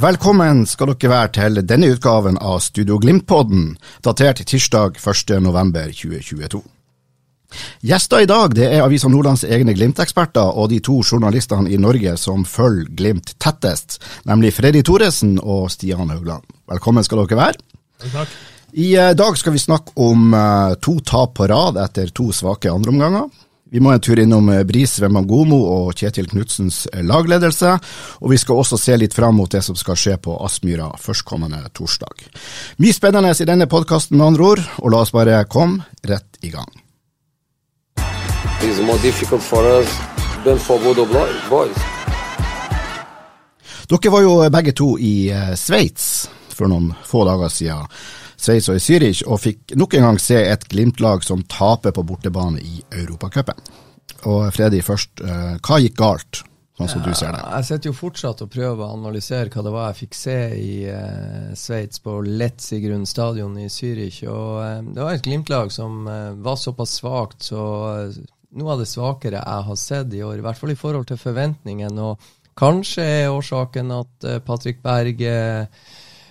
Velkommen skal dere være til denne utgaven av Studio Glimt-podden, datert tirsdag 1.11.2022. Gjester i dag det er Avisa Nordlands egne Glimt-eksperter og de to journalistene i Norge som følger Glimt tettest, nemlig Freddy Thoresen og Stian Haugland. Velkommen skal dere være. I eh, dag skal vi snakke om eh, to tap på rad etter to svake andreomganger. Vi må en tur innom eh, Bris Wembangomo og Kjetil Knutsens eh, lagledelse, og vi skal også se litt fram mot det som skal skje på Aspmyra førstkommende torsdag. Mye spennende i denne podkasten med andre ord, og la oss bare komme rett i gang. Dere var jo begge to i eh, Sveits for noen få dager siden, Sveits og i Zürich, og fikk nok en gang se et Glimt-lag som taper på bortebane i Europacupen. Og Freddy først, eh, hva gikk galt, sånn som du ser det? Jeg sitter jo fortsatt og prøver å analysere hva det var jeg fikk se i eh, Sveits, på Letzigrund stadion i Zürich. Og eh, Det var et Glimt-lag som eh, var såpass svakt, så eh, noe av det svakere jeg har sett i år. I hvert fall i forhold til forventningen. Og kanskje er årsaken at uh, Patrick Berg eh,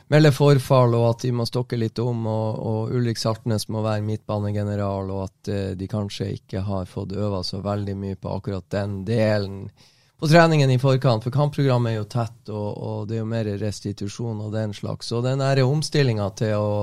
melder forfall, og at de må stokke litt om, og, og Ulrik Saltnes må være midtbanegeneral, og at uh, de kanskje ikke har fått øva så veldig mye på akkurat den delen på treningen i forkant, for kampprogrammet er jo tett, og, og det er jo mer restitusjon og den slags. Og den omstillinga til å,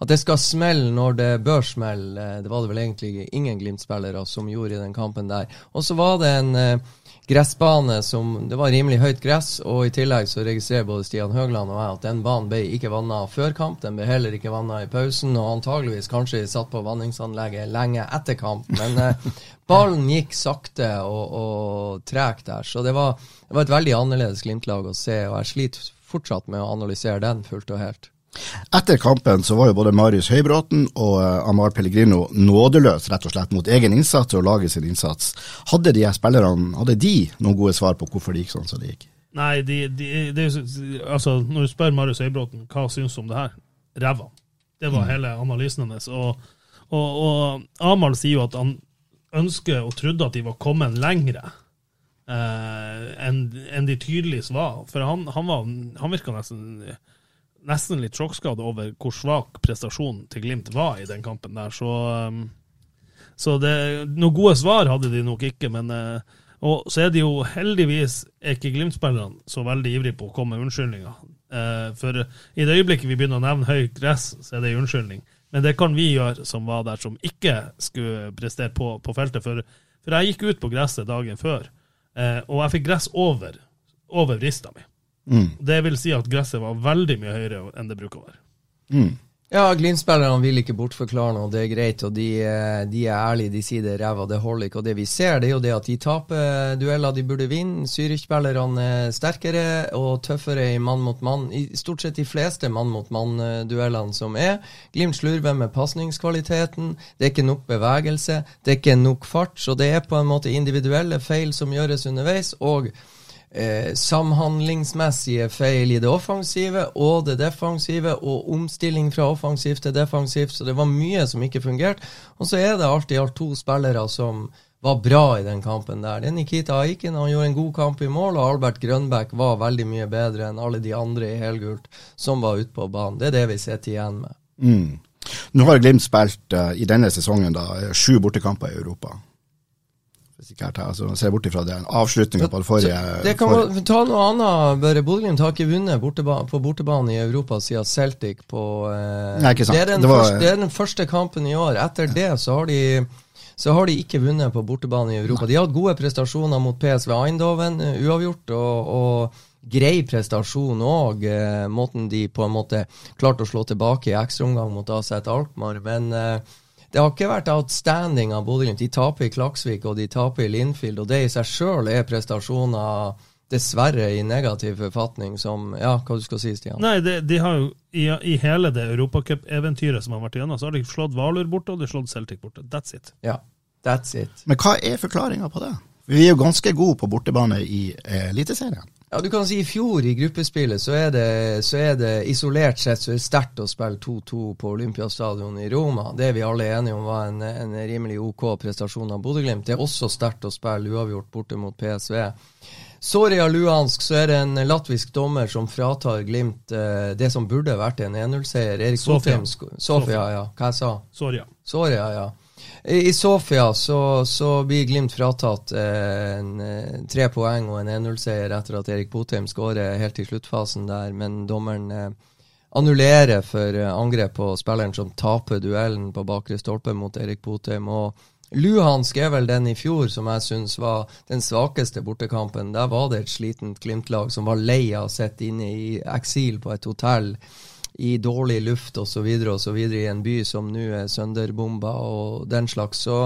at det skal smelle når det bør smelle, eh, det var det vel egentlig ingen Glimt-spillere som gjorde i den kampen der. Og så var det en eh, gressbane som Det var rimelig høyt gress, og i tillegg så registrerer både Stian Høgland og jeg at den banen ble ikke vanna før kamp, den ble heller ikke vanna i pausen, og antageligvis kanskje satt på vanningsanlegget lenge etter kamp. Men eh, ballen gikk sakte og, og tregt der, så det var, det var et veldig annerledes Glimt-lag å se, og jeg sliter fortsatt med å analysere den fullt og helt. Etter kampen så var jo både Marius Høybråten og eh, Amar Pellegrino nådeløs rett og slett mot egen innsats og laget sin innsats. Hadde de spillerne hadde de noen gode svar på hvorfor det gikk sånn som det gikk? Nei, de, de, de, altså, når du spør Marius Høybråten hva han syns om det her, ræva. Det var hele analysen hennes. Og, og, og Amal sier jo at han ønsker og trodde at de var kommet lengre eh, enn en de tydeligvis var. For han, han, var, han virka nesten nesten litt sjokkskadd over hvor svak prestasjonen til Glimt var i den kampen der. Så, um, så det, noen gode svar hadde de nok ikke, men eh, og så er det jo heldigvis er ikke Glimt-spillerne så veldig ivrige på å komme med unnskyldninger. Eh, for i det øyeblikket vi begynner å nevne høyt gress, så er det en unnskyldning. Men det kan vi gjøre som var der, som ikke skulle prestere på, på feltet. For, for jeg gikk ut på gresset dagen før, eh, og jeg fikk gress over, over vrista mi. Mm. Det vil si at gresset var veldig mye høyere enn det bruker å være. Mm. Ja, Glimt-spillerne vil ikke bortforklare noe, det er greit. Og de, eh, de er ærlige, de sier det er ræva, det holder ikke. Og det vi ser, det er jo det at de taper dueller de burde vinne. Zürich-spillerne er sterkere og tøffere i mann mot mann. I stort sett de fleste mann mot mann-duellene som er. Glimt slurver med pasningskvaliteten. Det er ikke nok bevegelse, det er ikke nok fart. Så det er på en måte individuelle feil som gjøres underveis. og eh, samhandlingsmessige feil i det offensive og det defensive, og omstilling fra offensivt til defensivt, så det var mye som ikke fungerte. Og så er det alt i alt to spillere som var bra i den kampen der. Det er Nikita Aiken, han gjorde en god kamp i mål, og Albert Grønbæk var veldig mye bedre enn alle de andre i helgult som var ute på banen. Det er det vi sitter igjen med. Mm. Nå har Glimt spilt uh, i denne sesongen da, sju bortekamper i Europa. Hvis ikke jeg tar, altså, ser bort ifra det avslutninga på det forrige. Det kan forrige. ta noe annet. Bare Bodø-Glimt har ikke vunnet borteba på bortebane i Europa siden Celtic på eh, Nei, ikke sant. Det, er den Det var- første, det er den første kampen i år. Etter det så har de så har de ikke vunnet på bortebane i Europa. De har hatt gode prestasjoner mot PSV Eindhoven, eh, uavgjort, og, og grei prestasjon òg. Eh, måten de på en måte klarte å slå tilbake i ekstraomgang mot AZ Alkmaar. Men eh, det har ikke vært outstanding av Bodø-Glimt. De taper i Klaksvik og de taper i Linfield, og det i seg sjøl er prestasjoner dessverre i negativ forfatning som Ja, hva du skal si, Stian? Nei, de, de har jo i, i hele det europacup-eventyret som har vært igjennom, så har de slått Hvaler borte, og de har slått Celtic borte. That's it. Ja, that's it. Men hva er forklaringa på det? Vi er jo ganske gode på bortebane i eh, Eliteserien. Ja, du kan si I fjor i gruppespillet så er det, så er det isolert sett så er det sterkt å spille 2-2 på Olympiastadion i Roma. Det er vi alle enige om var en, en rimelig OK prestasjon av Bodø-Glimt. Det er også sterkt å spille uavgjort borte mot PSV. Soria Luhansk så er det en latvisk dommer som fratar Glimt eh, det som burde vært en 1-0-seier. Erik Sofia. Botheim Sofia, ja. Hva jeg sa Soria. Soria, ja. I Sofia så, så blir Glimt fratatt eh, en, eh, tre poeng og en 1-0-seier etter at Erik Botheim skårer helt i sluttfasen der, men dommeren eh, annullerer for eh, angrep på spilleren som taper duellen på bakre stolpe mot Erik Botheim. og Luhansk er vel den i fjor som jeg syns var den svakeste bortekampen. Der var det et slitent Glimt-lag som var lei av å sitte inne i eksil på et hotell i dårlig luft osv. i en by som nå er sønderbomba og den slags. Så,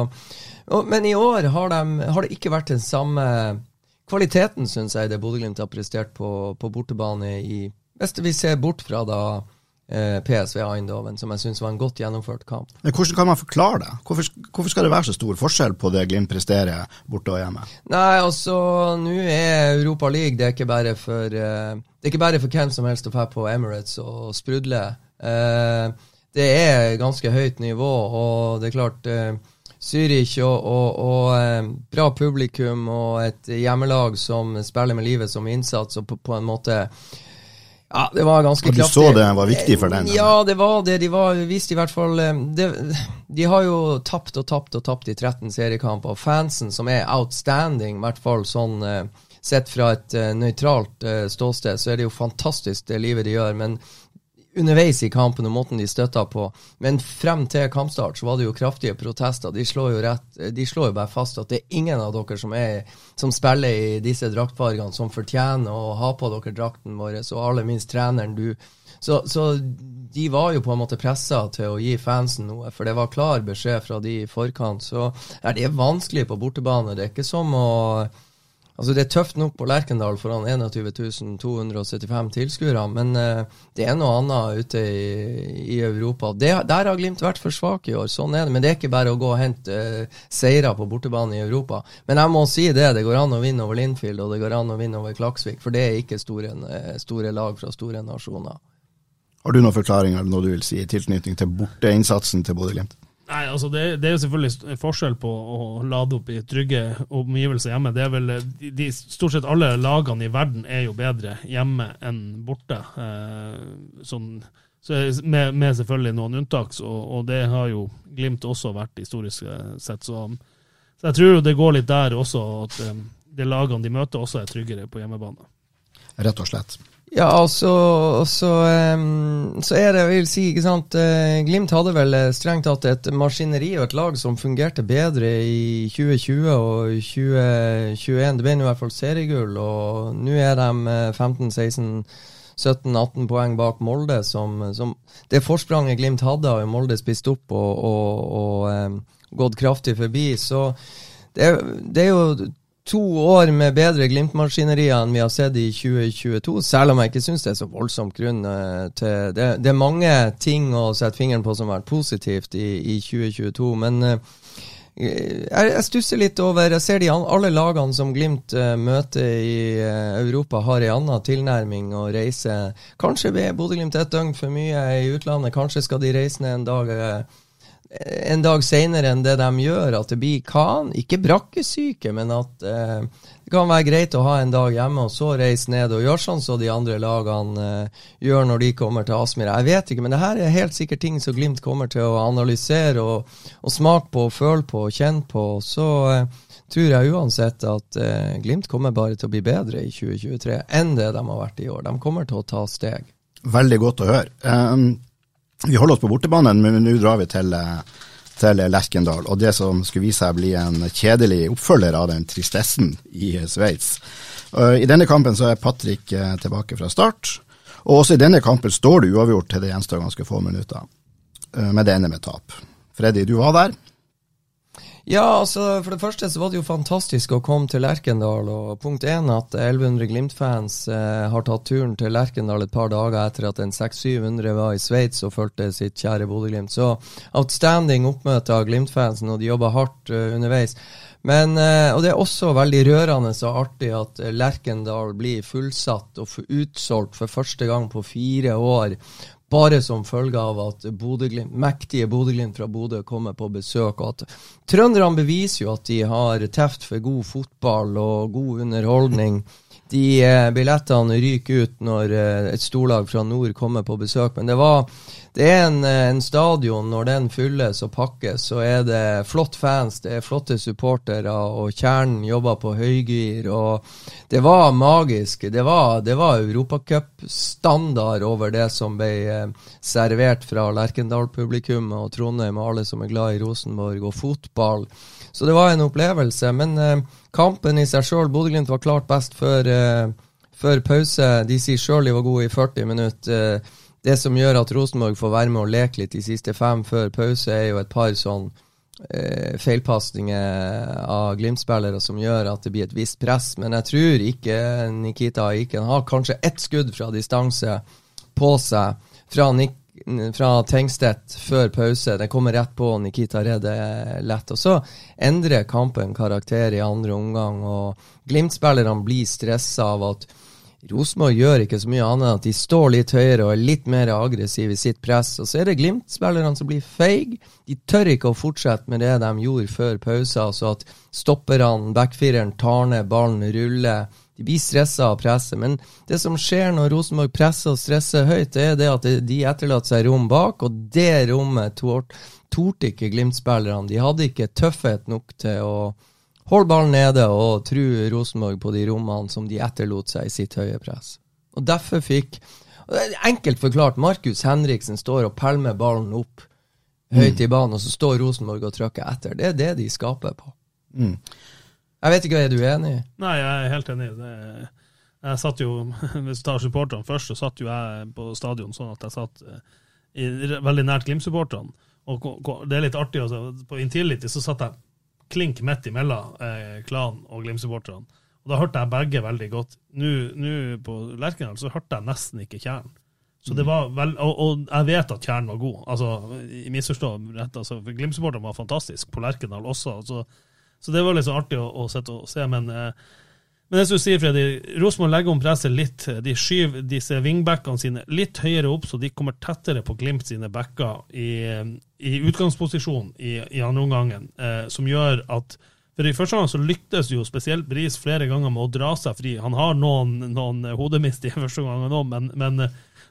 og, men i år har, de, har det ikke vært den samme kvaliteten, syns jeg, det Bodø-Glimt har prestert på, på bortebane i Hvis vi ser bort fra da PSV Eindhoven, som jeg syns var en godt gjennomført kamp. Men hvordan kan man forklare det? Hvorfor, hvorfor skal det være så stor forskjell på det Glimt presterer borte og hjemme? Nei, altså, nå er Europa League det er ikke bare for eh, Det er ikke bare for hvem som helst å dra på Emirates og sprudle. Eh, det er ganske høyt nivå, og det er klart eh, Zürich og, og, og eh, bra publikum og et hjemmelag som spiller med livet som innsats, og på, på en måte ja, det var ganske Og du kraftig. så det var viktig for den? Ja, det var det. De var, vist i hvert fall eh, det, De har jo tapt og tapt og tapt i 13 seriekamper. Fansen, som er outstanding, i hvert fall sånn eh, sett fra et uh, nøytralt eh, ståsted, så er det jo fantastisk det livet de gjør. Men underveis i kampen og måten de støtta på. Men frem til kampstart så var det jo kraftige protester. De slår jo, rett, de slår jo bare fast at det er ingen av dere som, er, som spiller i disse draktfargene, som fortjener å ha på dere drakten vår, og aller minst treneren. du så, så de var jo på en måte pressa til å gi fansen noe, for det var klar beskjed fra de i forkant. Så det er vanskelig på bortebane. Det er ikke som å Altså Det er tøft nok på Lerkendal foran 21 275 tilskuere, men eh, det er noe annet ute i, i Europa. Det, der har Glimt vært for svak i år, sånn er det. Men det er ikke bare å gå og hente uh, seire på bortebane i Europa. Men jeg må si det, det går an å vinne over Linfield og det går an å vinne over Klaksvik, for det er ikke store, eh, store lag fra store nasjoner. Har du noen forklaringer eller noe du vil si i tilknytning til borteinnsatsen til Bodø-Glimt? Nei, altså det, det er jo selvfølgelig forskjell på å lade opp i trygge omgivelser hjemme. Det er vel, de, de, Stort sett alle lagene i verden er jo bedre hjemme enn borte. Eh, sånn, så med, med selvfølgelig noen unntak, og, og det har jo Glimt også vært historisk eh, sett. Så, så jeg tror jo det går litt der også, at eh, de lagene de møter, også er tryggere på hjemmebane. Rett og slett. Ja, altså, så, um, så er det, jeg vil si, ikke sant eh, Glimt hadde vel eh, strengt tatt et maskineri og et lag som fungerte bedre i 2020 og 2021. Det ble i hvert fall seriegull, og nå er de eh, 15-16-17-18 poeng bak Molde. Som, som Det forspranget Glimt hadde, har Molde spist opp og, og, og em, gått kraftig forbi. Så det, det er jo to år med bedre Glimt-maskinerier enn vi har sett i 2022, selv om jeg ikke syns det er så voldsomt grunn eh, til det. Det er mange ting å sette fingeren på som har vært positivt i, i 2022, men eh, jeg, stusser litt over Jeg ser de alle lagene som Glimt eh, møter i Europa, har en annen tilnærming og reiser Kanskje er Bodø-Glimt et døgn for mye i utlandet, kanskje skal de reise ned en dag. En dag seinere enn det de gjør, at det blir kan, ikke brakkesyke, men at eh, det kan være greit å ha en dag hjemme og så reise ned og gjøre sånn som de andre lagene eh, gjør når de kommer til Aspmyra. Jeg vet ikke, men det her er helt sikkert ting som Glimt kommer til å analysere og, og smake på, og føle på og kjenne på. Så eh, tror jeg uansett at eh, Glimt kommer bare til å bli bedre i 2023 enn det de har vært i år. De kommer til å ta steg. Veldig godt å høre. Um, vi holder oss på bortebanen, men nå drar vi til, eh, til Lerkendal. Og det som skulle vise seg å bli en kjedelig oppfølger av den tristessen i Sveits. I denne kampen så er Patrick uh, tilbake fra start. Og også i denne kampen står det uavgjort til det gjenstår ganske få minutter. med men det ender med tap. Freddy, du var der. Ja, altså for det første så var det jo fantastisk å komme til Lerkendal. Og punkt én at 1100 Glimt-fans eh, har tatt turen til Lerkendal et par dager etter at en 600-700 var i Sveits og fulgte sitt kjære Bodø-Glimt. Så outstanding oppmøte av Glimt-fansen, og de jobba hardt uh, underveis. Men, eh, og det er også veldig rørende og artig at Lerkendal blir fullsatt og utsolgt for første gang på fire år bare som følge av at Bodeglimt, mektige Bodø-Glimt fra Bodø kommer på besøk. og at Trønderne beviser jo at de har teft for god fotball og god underholdning. De eh, billettene ryker ut når eh, et storlag fra nord kommer på besøk. Men det var det er en, eh, en, stadion, når den fylles og pakkes, så er det flott fans, det er flotte supportere, og kjernen jobber på høygir. og Det var magisk. Det var, det var europacupstandard over det som ble eh, servert fra Lerkendal-publikummet og Trondheim og alle som er glad i Rosenborg og fotball. Så det var en opplevelse. Men eh, kampen i seg sjøl, Bodø-Glimt var klart best før, eh, før pause. De sier sjøl de var gode i 40 minutter. Eh, det som gjør at Rosenborg får være med og leke litt de siste fem før pause, er jo et par sånn eh, feilpasninger av Glimt-spillere som gjør at det blir et visst press. Men jeg tror ikke Nikita Aiken har kanskje ett skudd fra distanse på seg fra, fra Tengstedt før pause. Det kommer rett på Nikita redder lett. Og så endrer kampen karakter i andre omgang, og Glimt-spillerne blir stressa av at Rosenborg gjør ikke så mye annet enn at de står litt høyere og er litt mer aggressive i sitt press. Og så er det Glimt-spillerne som blir feige. De tør ikke å fortsette med det de gjorde før pausa, altså at stopperne, backfireren, tar ned ballen, ruller. De blir stressa av presset. Men det som skjer når Rosenborg presser og stresser høyt, det er det at de etterlater seg rom bak, og det rommet torde ikke Glimt-spillerne. De hadde ikke tøffhet nok til å Hold ballen nede og tru Rosenborg på de rommene som de etterlot seg i sitt høye press. Og derfor fikk Enkelt forklart, Markus Henriksen står og pælmer ballen opp høyt i banen, og så står Rosenborg og trykker etter. Det er det de skaper på. Mm. Jeg vet ikke, Er du enig? Nei, jeg er helt enig. Det, jeg satt jo, Hvis du tar supporterne først, så satt jo jeg på stadion sånn at jeg satt eh, i, veldig nært Glimt-supporterne. Og det er litt artig, altså, på Intility så satt jeg klink midt imellom eh, klanen og Glimt-supporterne. Og Da hørte jeg begge veldig godt. Nå på Lerkendal så hørte jeg nesten ikke Tjern. Så det var vel, og, og jeg vet at Tjern var god. altså, i misforstå rett, altså, Glimt-supporterne var fantastisk på Lerkendal også. Altså, så det var liksom artig å, å sitte og se. Men eh, men det som du sier, Freddy, Rosenborg legger om presset litt. De skyver disse wingbackene sine litt høyere opp, så de kommer tettere på Glimt sine backer i, i utgangsposisjon i, i andre omgangen, eh, som gjør at for I første gang så lyktes jo spesielt Bris flere ganger med å dra seg fri. Han har noen, noen hodemist i første gang nå, men, men,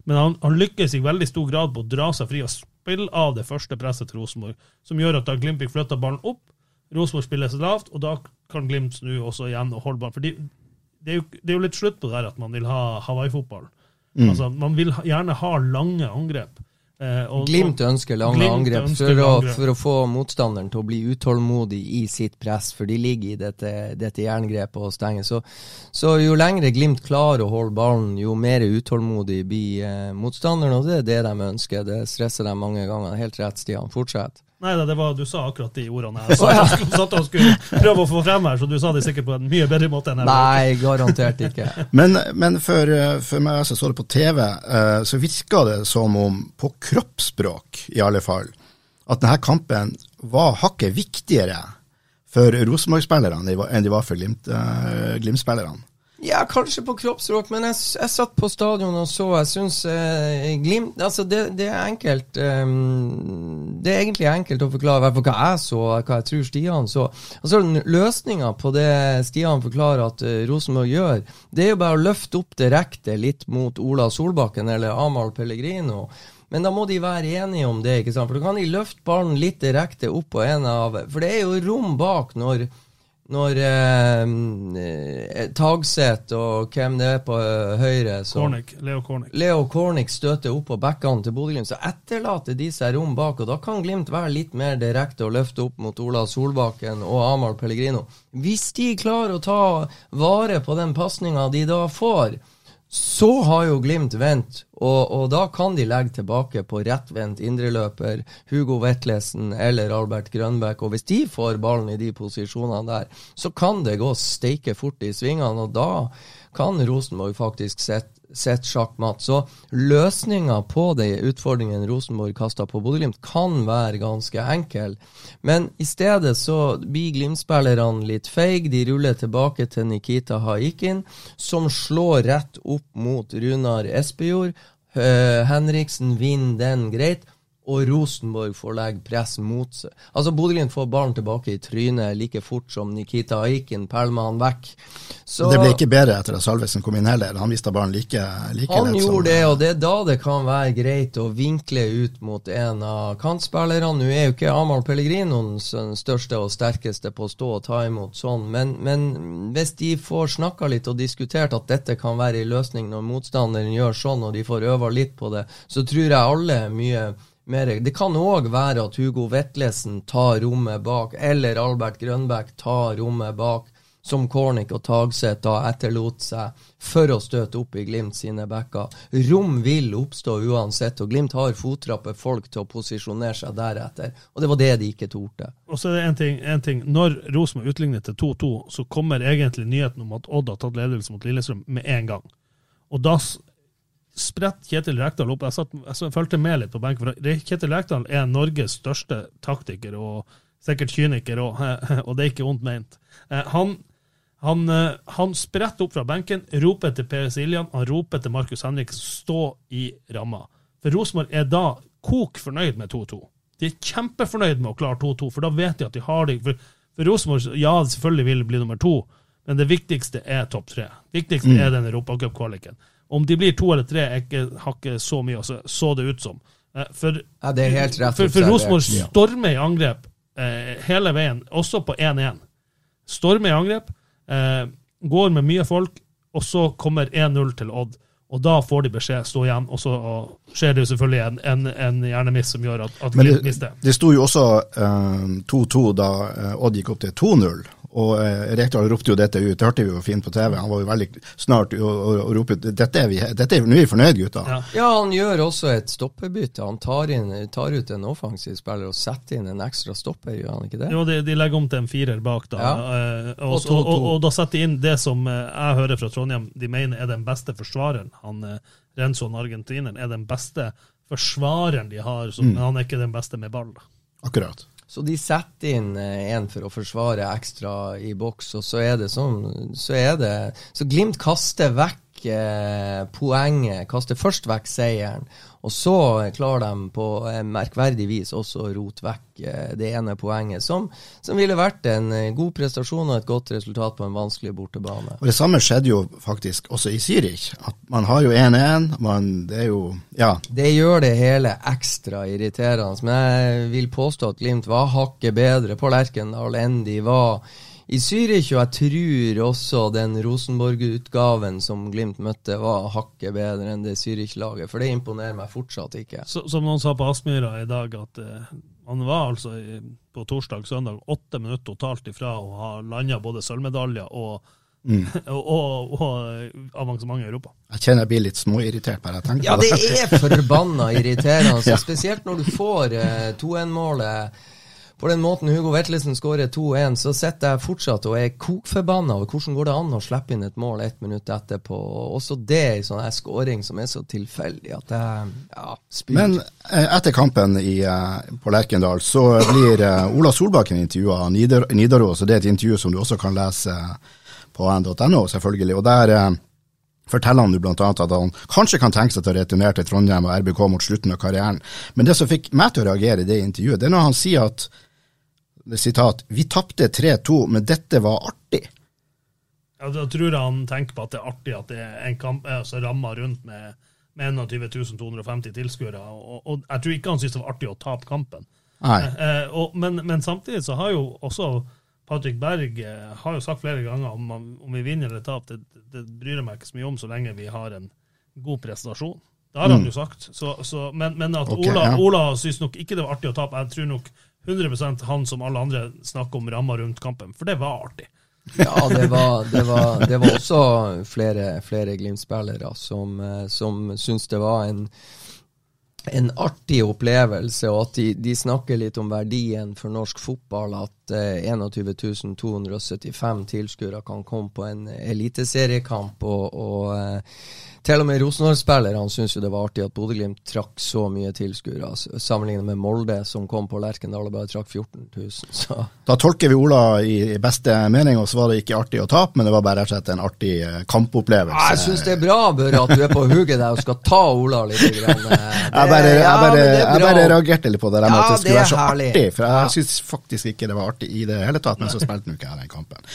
men han, han, lykkes i veldig stor grad på å dra seg fri og spille av det første presset til Rosenborg, som gjør at da Glimt fikk flytta ballen opp. Rosenborg spiller så lavt, og da kan Glimt snu også igjen og holde ballen. For de, det, er jo, det, er jo, litt slutt på det her at man vil ha Hawaii-fotball. Mm. Altså, man vil gjerne ha lange angrep. Eh, og, Glimt ønsker lange Glimt angrep ønsker for, å, angrep. for, å, få motstanderen til å bli utålmodig i sitt press, for de ligger i dette, dette jerngrepet og stenger. Så, så, jo lengre Glimt klarer å holde ballen, jo mer utålmodig blir eh, motstanderen, og det er det de ønsker. Det stresser de mange ganger. Helt rett, Stian. Fortsett. Nei da, det var, du sa akkurat de ordene jeg sa satt og skulle prøve å få frem her, så du sa det sikkert på en mye bedre måte enn jeg Nei, garantert ikke. men, men for, for, meg som så det på TV, uh, så virka det som om, på kroppsspråk i alle fall, at denne kampen var hakket viktigere for Rosenborg-spillerne enn de var for Glimt-spillerne. Ja, kanskje på kroppsspråk, men jeg, jeg satt på stadion og så. Jeg syns eh, Glimt Altså, det, det er enkelt Um, Det er egentlig enkelt å forklare hva jeg så, hva jeg tror Stian så. Altså, Løsninga på det Stian forklarer at uh, Rosenborg gjør, det er jo bare å løfte opp direkte litt mot Ola Solbakken eller Amahl Pellegrino. Men da må de være enige om det, ikke sant? for da kan de løfte ballen litt direkte opp på en av For det er jo rom bak når når eh, eh, Tagseth og hvem det er på eh, høyre så- Kornik, Leo Kornik. Leo Kornik støter opp på backene til Bodø-Glimt, så etterlater de seg rom bak. og Da kan Glimt være litt mer direkte og løfte opp mot Ola Solbakken og Amahl Pellegrino. Hvis de klarer å ta vare på den pasninga de da får, så har jo Glimt vendt, og, og da kan de legge tilbake på rettvendt indreløper Hugo Vetlesen eller Albert Grønbæk. Og hvis de får ballen i de posisjonene der, så kan det gå steike fort i svingene, og da kan Rosenborg faktisk sette sett sjakkmatt. Så løsninga på de utfordringene Rosenborg kasta på Bodø-Glimt, kan være ganske enkel. Men i stedet så blir Glimt-spillerne litt feige. De ruller tilbake til Nikita Haikin, som slår rett opp mot Runar Espejord. Eh, Henriksen vinner den greit. Og Rosenborg får legge press mot seg. Altså Bodø-Glimt får ballen tilbake i trynet like fort som Nikita Aiken pælmer han vekk. Så Det ble ikke bedre etter at Salvesen kom inn heller. Han mista ballen like, like han lett gjorde det, og det er da det kan være greit å vinkle ut mot en av kantspillerne. Nå er jo ikke Amahl Pellegrino den største og sterkeste på å stå og ta imot sånn, men, men hvis de får snakka litt og diskutert at dette kan være en løsning når motstanderen gjør sånn, og de får øva litt på det, så tror jeg alle er mye mer Det kan òg være at Hugo Vetlesen tar rommet bak, eller Albert Grønbæk tar rommet bak som Cornic og Tagseth da etterlot seg for å støte opp i Glimt sine backer. Rom vil oppstå uansett, og Glimt har fottrappet folk til å posisjonere seg deretter. Og det var det de ikke torde. Og så er det en ting, en ting. Når Rosenborg utligner til 2-2, så kommer egentlig nyheten om at Odd har tatt ledelse mot Lillestrøm med en gang. Og da s- spretter Kjetil Rekdal opp. Jeg, satt, jeg fulgte med litt på benken. for Kjetil Rekdal er Norges største taktiker og sikkert kyniker, og, og det er ikke vondt ment. Eh, Han, han, eh, han spretter opp fra benken, roper til Per Siljan, han roper til Markus Henrik, stå i ramma. For Rosenborg er da kok fornøyd med 2-2. De er kjempefornøyd med å klare 2-2, for da vet de at de har det. For, for Rosenborg, ja, selvfølgelig vil bli nummer to, men det viktigste er topp tre. viktigste Mm. er den europacupkvaliken. Om de blir to eller tre, er ikke, har ikke så mye å se- så det ut som. Eh, For, Ja, det er helt rett for, for. Rosenborg stormer i angrep eh, hele veien, også på 1-1. Stormer i angrep, eh, går med mye folk, og så kommer 1-0 til Odd. Og da får de beskjed stå igjen, og så og skjer det jo selvfølgelig en, en, en hjernemiss som gjør at, at Glimt det, mister. det sto jo også eh, 2-2 da eh, Odd gikk opp til 2-0. Og eh, Rekdal ropte jo dette ut, det hørte vi jo fint på TV. Han var jo veldig snart å å- å rope ut dette er vi, dette er, Nå er vi fornøyd, gutta. Ja. Ja, han gjør også et stoppebytte. Han tar, inn, tar ut en offensiv spiller og setter inn en ekstra stopper, gjør han ikke det? Jo, de, de legger om til en firer bak, da. Ja. eh, og, Og og, og, og da setter de inn det som eh, jeg hører fra Trondheim de mener er den beste forsvareren. Han eh, Renson, argentineren, er den beste forsvareren de har, så, Mm. men han er ikke den beste med ball. Akkurat. Så de setter inn eh, en for å forsvare ekstra i boks, og så er det sånn Så er det Så Glimt kaster vekk eh, poenget, kaster først vekk seieren, og så klarer de på merkverdig vis også å rote vekk eh, det ene poenget, som, som ville vært en eh, god prestasjon og et godt resultat på en vanskelig bortebane. Og Det samme skjedde jo faktisk også i Zürich. At man har jo 1-1. man- Det er jo Ja. Det gjør det hele ekstra irriterende. Men jeg vil påstå at Glimt var hakket bedre på Lerkendal enn de var i Zürich. Og jeg tror også den Rosenborg-utgaven som Glimt møtte, var hakket bedre enn det Zürich-laget. For det imponerer meg fortsatt ikke. Så, som noen sa på Aspmyra i dag, at uh, han var altså i, på torsdag-søndag åtte minutter totalt ifra å ha landa både sølvmedaljer og, Mm. og, og, og avansement i Europa. Jeg kjenner jeg blir litt småirritert bare jeg tenker Ja, på det det. er forbanna irriterende. Ja. Spesielt når du får eh, 2-1-målet. På den måten Hugo Vetlesen skårer 2-1, så sitter jeg fortsatt og er kokforbanna over hvordan går det an å slippe inn et mål ett minutt etterpå. Og Også det er en sånn skåring som er så tilfeldig at jeg ja, spyr. Men eh, etter kampen i, eh, på Lerkendal så blir eh, Ola Solbakken intervjua av Nidaros, og det er et intervju som du også kan lese på n.no, selvfølgelig. Og der forteller han jo annet at han kanskje kan tenke seg til å returnere til Trondheim og RBK mot slutten av karrieren. Men det som fikk meg til å reagere i det intervjuet, det er når han sier at sitat, vi tapte 3-2, men dette var artig. Ja, da tror jeg han tenker på at det er artig at det er en kamp altså rammer rundt med, med 21 250 tilskuere. Og, og, jeg tror ikke han syntes det var artig å tape kampen. Nei. Eh, og, men, men, samtidig så har jo også Patrick Berg eh, har jo sagt flere ganger om, om vi vinner eller taper, det, det, bryr jeg meg ikke så mye om så lenge vi har en god prestasjon. Det har han Mm. jo sagt. Så, så, men, men at okay, Ola, ja. Ola syns nok ikke det var artig å tape. Jeg tror nok 100% han som alle andre snakker om ramma rundt kampen, for det var artig. Ja, det var, det var, det var også flere, flere Glimt-spillere som, eh, som syntes det var en, en artig opplevelse, og at de, de snakker litt om verdien for norsk fotball. At eh, 21 275 tilskuere kan komme på en eliteseriekamp. Og, og eh, til og med Rosenborg-spillerne syns jo det var artig at Bodø-Glimt trakk så mye tilskuere, altså, sammenlignet med Molde, som kom på Lerkendal og bare trakk 14 000. Så Da tolker vi Ola i beste mening, og så var det ikke artig å tape, men det var bare rett og slett en artig eh, kampopplevelse. Ja, jeg syns det er bra, Børre, at du er på hugget der og skal ta Ola litt. Grann. Det- Jeg bare, jeg, bare, ja, jeg bare reagerte litt på det der med Ja, at det skulle det være så herlig. artig, for jeg Ja. syns faktisk ikke det var artig i det hele tatt, men så spilte nå ikke jeg den kampen.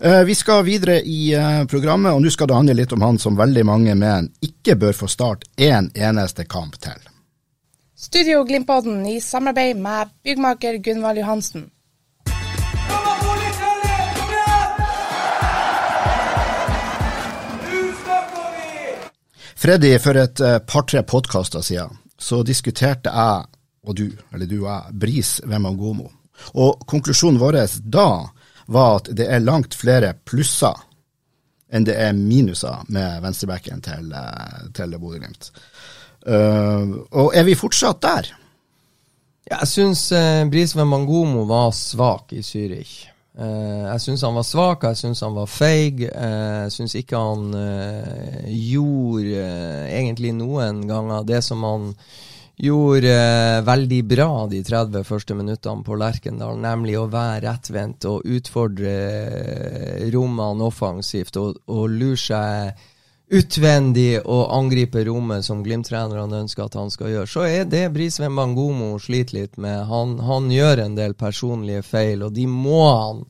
Eh, vi skal videre i eh, programmet, og nå skal det handle litt om han som veldig mange mener ikke bør få starte én eneste kamp til. Studio Glimpodden i samarbeid med byggmaker Gunvald Johansen. Freddy, for et eh, par-tre podkaster siden så diskuterte jeg og du, eller du og jeg, Bris Wembangomo. Og konklusjonen vår da var at det er langt flere plusser enn det er minuser med venstrebacken til, eh, til Bodø-Glimt. Uh, og er vi fortsatt der? Ja, jeg syns uh, Brisveen Mangomo var svak i Zürich. Uh, jeg syns han var svak, jeg syns han var feig. Uh, jeg syns ikke han eh, gjorde eh, egentlig noen ganger det som han gjorde eh, veldig bra de 30 første minuttene på Lerkendal, nemlig å være rettvendt og utfordre eh, rommene offensivt og, og lure seg utvendig og angripe rommet som Glimt-trenerne ønsker at han skal gjøre, så er det Brisveen Bangomo sliter litt med. Han, han gjør en del personlige feil, og de må han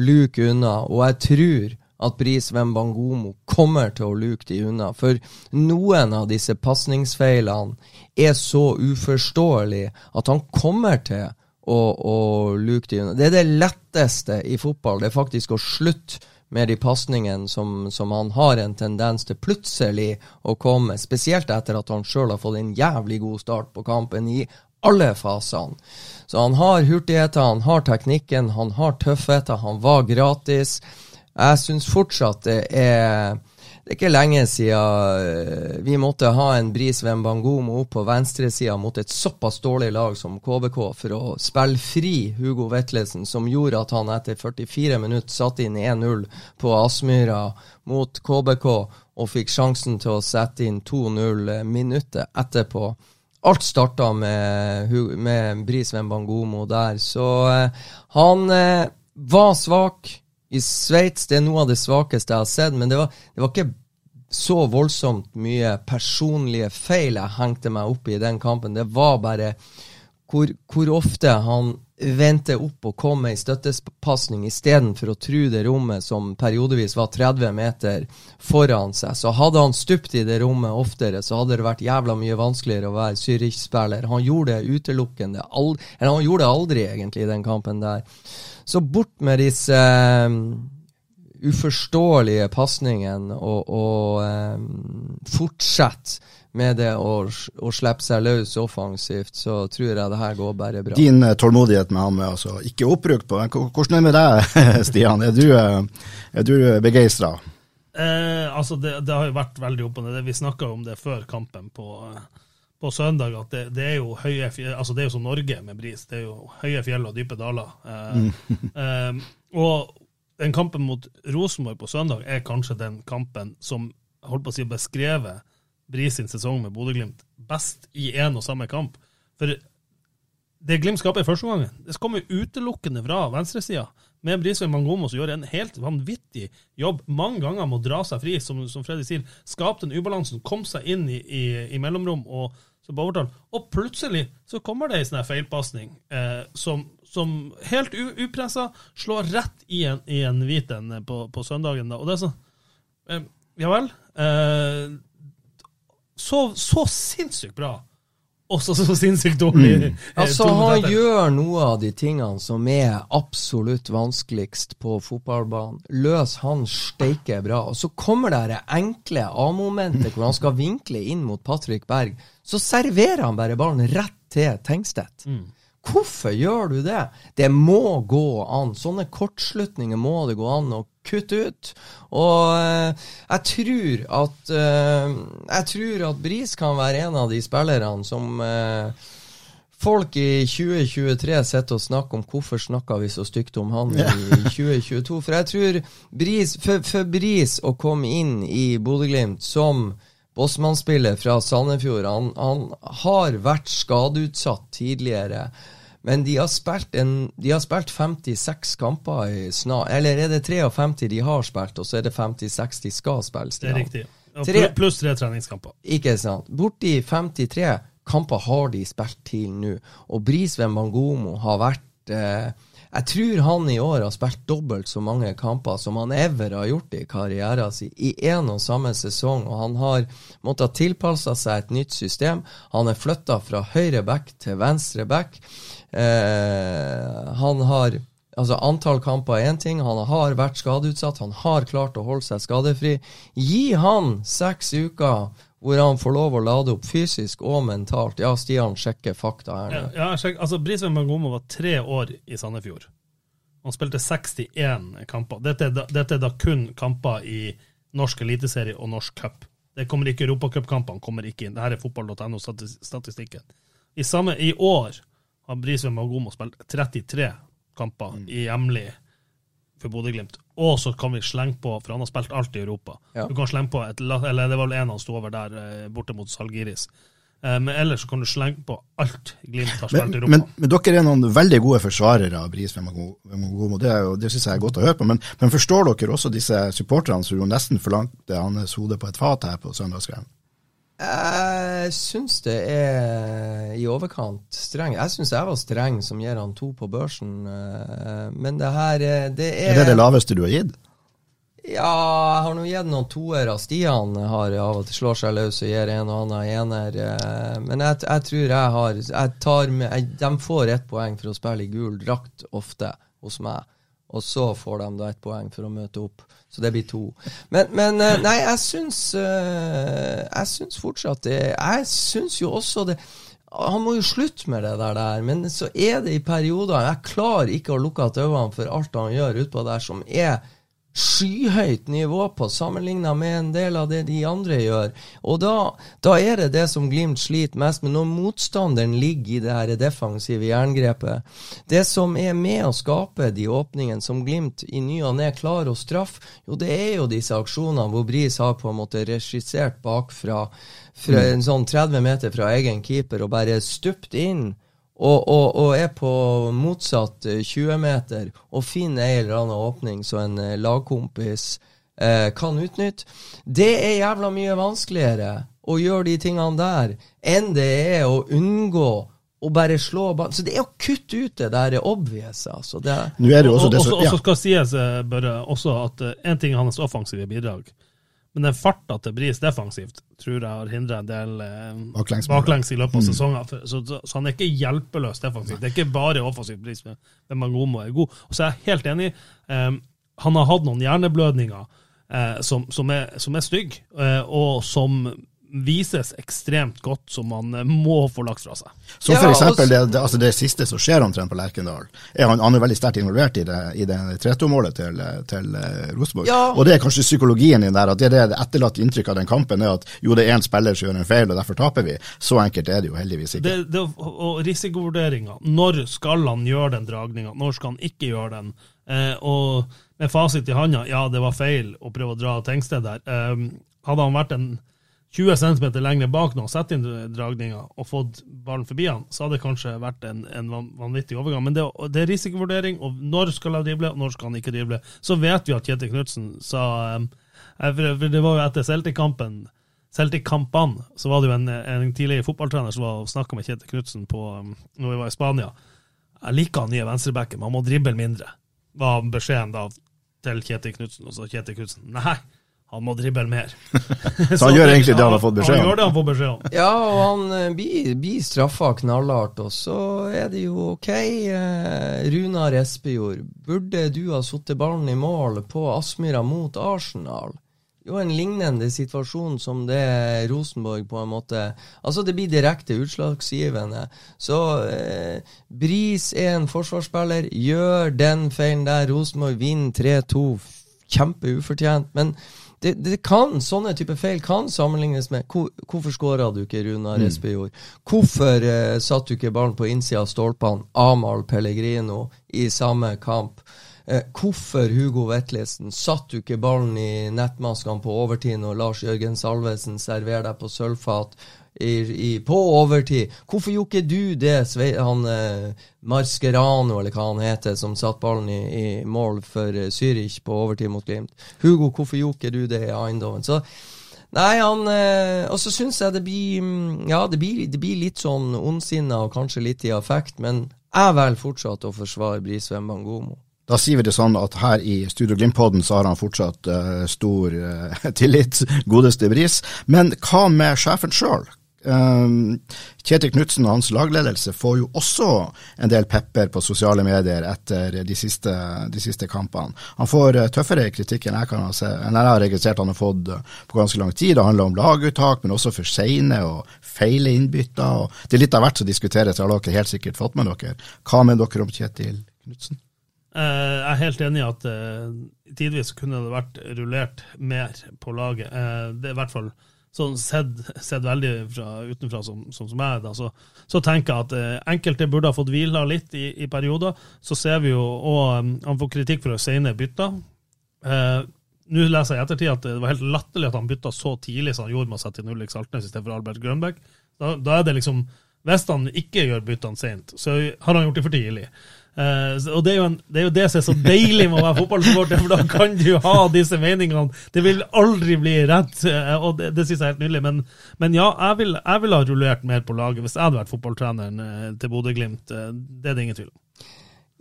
luke unna. Og jeg tror at Brisveen Bangomo kommer til å luke de unna. For noen av disse pasningsfeilene er så uforståelig at han kommer til å, å luke de unna. Det er det letteste i fotball. Det er faktisk å slutte med de pasningene som, som han har en tendens til plutselig å komme, spesielt etter at han sjøl har fått en jævlig god start på kampen i alle fasene. Så han har hurtigheter, han har teknikken, han har tøffheter, han var gratis. Jeg syns fortsatt det er det er ikke lenge siden eh, vi måtte ha en Bris Bangomo opp på venstresida mot et såpass dårlig lag som KBK for å spille fri Hugo Vetlesen, som gjorde at han etter 44 minutter satte inn 1-0 på Aspmyra mot KBK og fikk sjansen til å sette inn 2-0 minuttet etterpå. Alt starta med, med Bris Wembangomo der, så eh, han eh, var svak i Sveits. Det er noe av det svakeste jeg har sett, men det var, det var ikke så voldsomt mye personlige feil jeg hengte meg opp i den kampen. Det var bare hvor, hvor ofte han vendte opp og kom med ei støttepasning istedenfor å tru det rommet som periodevis var 30 meter foran seg. Så hadde han stupt i det rommet oftere, så hadde det vært jævla mye vanskeligere å være Zürich-spiller. Han gjorde det utelukkende. Eller han gjorde det aldri, egentlig, i den kampen der. Så bort med disse eh, uforståelige pasningene, og, og eh, fortsett med det å, å slippe seg løs offensivt, så tror jeg det her går bare bra. Din eh, tålmodighet med ham er altså ikke oppbrukt på. Hvordan er det med deg, Stian? Er du, eh, er du begeistra? Eh, altså det, det har jo vært veldig opp og ned. Vi snakka om det før kampen på, eh, på søndag, at det, det er jo høye fjell, altså det er jo som Norge med bris. Det er jo høye fjell og dype daler. Eh, eh, og den kampen mot Rosenborg på søndag er kanskje den kampen som holdt på å si beskrevet Bris sin sesong med Bodø-Glimt best i én og samme kamp. For det Glimt skaper i første omgang, det kommer utelukkende fra venstresida. Med Brisveen Mangomo som gjør en helt vanvittig jobb mange ganger må dra seg fri, som, som Freddy sier. Skape den ubalansen, komme seg inn i, i, i mellomrom og så på. Og plutselig så kommer det ei sånn feilpasning eh, som, som helt upressa slår rett i en, i en hvit en på, på søndagen. Da. Og det er sånn eh, Ja vel. Eh, så, så sinnssykt bra også så sinnssykt dårlig. Mm. Altså, han gjør noe av de tingene som er absolutt vanskeligst på fotballbanen. Løs han steike bra. Og så kommer det det enkle A-momentet hvor han skal vinkle inn mot Patrick Berg. Så serverer han bare ballen rett til Tengstedt. Mm. Hvorfor gjør du det? Det må gå an. Sånne kortslutninger må det gå an å kutte ut. Og uh, jeg tror at uh, Jeg tror at Bris kan være en av de spillerne som uh, folk i 2023 sitter og snakker om hvorfor snakka vi så stygt om han i 2022. For jeg tror Bris, for, for Bris å komme inn i Bodø-Glimt som Bossmann-spiller fra Sandefjord. Han, han, har vært skadeutsatt tidligere. Men de har spilt, en, de har spilt 56 kamper i snart Eller er det 53 de har spilt, og så er det 56 de skal spille? Det er riktig. Tre, pluss tre treningskamper. Ikke sant. Borti 53 kamper har de spilt til nå. Og Brisveen Bangomo har vært eh, jeg tror han i år har spilt dobbelt så mange kamper som han ever har gjort i karrieren sin, i én og samme sesong. Og han har måttet tilpasse seg et nytt system. Han er flytta fra høyre back til venstre back. Eh, han har Altså, Antall kamper er én ting, han har vært skadeutsatt, han har klart å holde seg skadefri. Gi han seks uker hvor han får lov å lade opp fysisk og mentalt. Ja, Stian sjekker fakta her nå. Ja, ja altså, Brisveen Magomo var tre år i Sandefjord. Han spilte 61 kamper. Dette er, da, dette er da kun kamper i norsk eliteserie og norsk cup. Det kommer ikke europacupkampene kommer ikke inn. Dette er fotball.no-statistikken. I, I år har Brisveen Magomo spilt 33 kamper mm. i hjemlig for Bodø-Glimt. Og så kan vi slenge på, for han har spilt alt i Europa. Ja. Du kan slenge på et, eller Det var vel en han sto over der, eh, borte mot Salgiris. Eh, men ellers så kan du slenge på alt Glimt har spilt i Europa. Men, men, dere er noen veldig gode forsvarere av Bris Vemogomo. Det, jo, det syns jeg er godt å høre på. Men, men forstår dere også disse supporterne som jo nesten forlangte hans hode på et fat her på søndagskvelden? Jeg syns det er i overkant streng. Jeg syns jeg var streng som gir han to på børsen, eh, men det her eh, det er Er det det laveste du har gitt? Ja, jeg har nå gitt noen toere. Stian har av og til slår seg løs og gir en og annen ener. Eh, men jeg, jeg tror jeg har jeg tar med, jeg, De får ett poeng for å spille i gul drakt ofte hos meg, og så får de da ett poeng for å møte opp. Så det blir to. Men, men eh, nei, jeg syns eh, Jeg syns fortsatt det Jeg syns jo også det han må jo slutte med det der, men så er det i perioder Jeg klarer ikke å lukke igjen øynene for alt han gjør utpå der som er skyhøyt nivå på, sammenligna med en del av det de andre gjør. Og da, da, er det det som Glimt sliter mest med, når motstanderen ligger i det her defensive jerngrepet. Det som er med å skape de åpningene som Glimt i ny og ne klarer å straffe, jo det er jo disse aksjonene hvor Bris har på en måte regissert bakfra, fra en sånn 30 meter fra egen keeper, og bare stupt inn og, og, og, er på motsatt 20-meter eh, og finner en eller annen åpning så en eh, lagkompis eh, kan utnytte, det er jævla mye vanskeligere å gjøre de tingene der enn det er å unngå å bare slå ballen. Så det er å kutte ut det der er obvious. Altså. Det er, Nå er det jo også det som, ja. Og så skal sies bare også at en ting er hans offensive bidrag. Men den farta til Bris defensivt tror jeg har hindra en del eh, baklengs, baklengs, i løpet av mm. sesongen. Så, så, så, han er ikke hjelpeløs defensivt. Det er ikke bare offensivt Bris, men, men Mangomo er god. Og så er jeg helt enig. Eh, han har hatt noen hjerneblødninger eh, som, som, er, som er stygge, eh, og som vises ekstremt godt, som man eh, må få lagt fra seg. Så for eksempel det, det, altså det siste som skjer omtrent på Lerkendal, er han, han er veldig sterkt involvert i det, i det 3-2-målet til, til uh, Rosenborg. Ja. Og det er kanskje psykologien din der, at det, er det etterlatte inntrykket av den kampen er at jo, det er én spiller som gjør en feil, og derfor taper vi. Så enkelt er det jo heldigvis ikke. Det, det, og risikovurderinga. Når skal han gjøre den dragninga? Når skal han ikke gjøre den? Eh, og med fasit i handa, ja, det var feil å prøve å dra Tengsted der. Eh, hadde han vært en 20 cm lenger bak nå, sett inn dragninga og fått ballen forbi han, så hadde det kanskje vært en, en vanvittig overgang. Men det, det er risikovurdering, og når skal han drible, og når skal han ikke drible. Så vet vi at Kjetil Knutsen sa um, eh, for, Det var jo etter Celtic-kampen Celtic-kampene, så var det jo en, en tidligere fotballtrener som var og snakka med Kjetil Knutsen um, når vi var i Spania. Jeg liker han nye venstrebacken, men han må drible mindre, var beskjeden da til Kjetil Knutsen. Og så Kjetil Knutsen nei, han må drible mer. Så han gjør egentlig det han har fått beskjed om. Han gjør det han får beskjed om. Ja, og han eh, blir, blir straffa knallhardt, og så er det jo OK. Eh, Runar Espejord, burde du ha satt ballen i mål på Aspmyra mot Arsenal? Jo, en lignende situasjon som det Rosenborg på en måte Altså, det blir direkte utslagsgivende. Så eh, Bris er en forsvarsspiller, gjør den feilen der. Rosenborg vinner 3-2, kjempeufortjent. Men det, det kan, sånne type feil kan sammenlignes med hvor, Hvorfor skåra du ikke, Runar Mm. Espejord? Hvorfor eh, satt du ikke ballen på innsida av stolpene, Amahl Pellegrino, i samme kamp? Eh, hvorfor Hugo Vetlesen? Satt du ikke ballen i nettmaskene på overtid når Lars Jørgen Salvesen serverer deg på sølvfat i, i, på overtid? Hvorfor gjorde ikke du det, Sve, han eh, Mascherano, eller hva han heter, som satt ballen i, i mål for eh, Zürich på overtid mot Glimt? Hugo, hvorfor gjorde ikke du det i Eindhoven? Så Nei, han eh, Og så syns jeg det blir mm, Ja, det blir, det blir litt sånn ondsinna og kanskje litt i affekt, men jeg velger fortsatt å forsvare Brisveen Bangomo. Da sier vi det sånn at her i Studio Glimt-podden så har han fortsatt uh, stor uh, tillit, godeste Bris. Men hva med sjefen sjøl? Kjetil Knutsen og hans lagledelse får jo også en del pepper på sosiale medier etter de siste, de siste kampene. Han får eh, tøffere kritikk enn jeg, se, enn jeg har registrert han har fått eh, på ganske lang tid. Det handler om laguttak, men også for seine og feile innbytter. og Det er litt av hvert som diskuteres, har dere helt sikkert fått med dere. Hva mener dere om Kjetil Knutsen? Eh, jeg er helt enig i at tidvis kunne det vært rullert mer på laget. Det er i hvert fall sånn sett, sett veldig fra, utenfra som, som, som jeg, da, så, så tenker jeg at eh, enkelte burde ha fått hvila litt i, i perioder. Så ser vi jo og um, Han får kritikk for å sene bytter. Eh, Nå leser jeg i ettertid at det var helt latterlig at han bytta så tidlig som han gjorde med å sette inn Ulrik Saltnes istedenfor Albert Grønbæk. Da, da er det liksom Hvis han ikke gjør byttene sent, så har han gjort det for tidlig. Så- og det er, en, det er jo det som er så deilig med å være fotballsupporter, for da kan du ha disse meningene. Det vil aldri bli rett, uh, og det, det synes jeg er helt nydelig. Men, men ja, jeg vil, jeg vil ha rullert mer på laget hvis jeg hadde vært fotballtreneren uh, til Bodø-Glimt. Det er det ingen tvil om.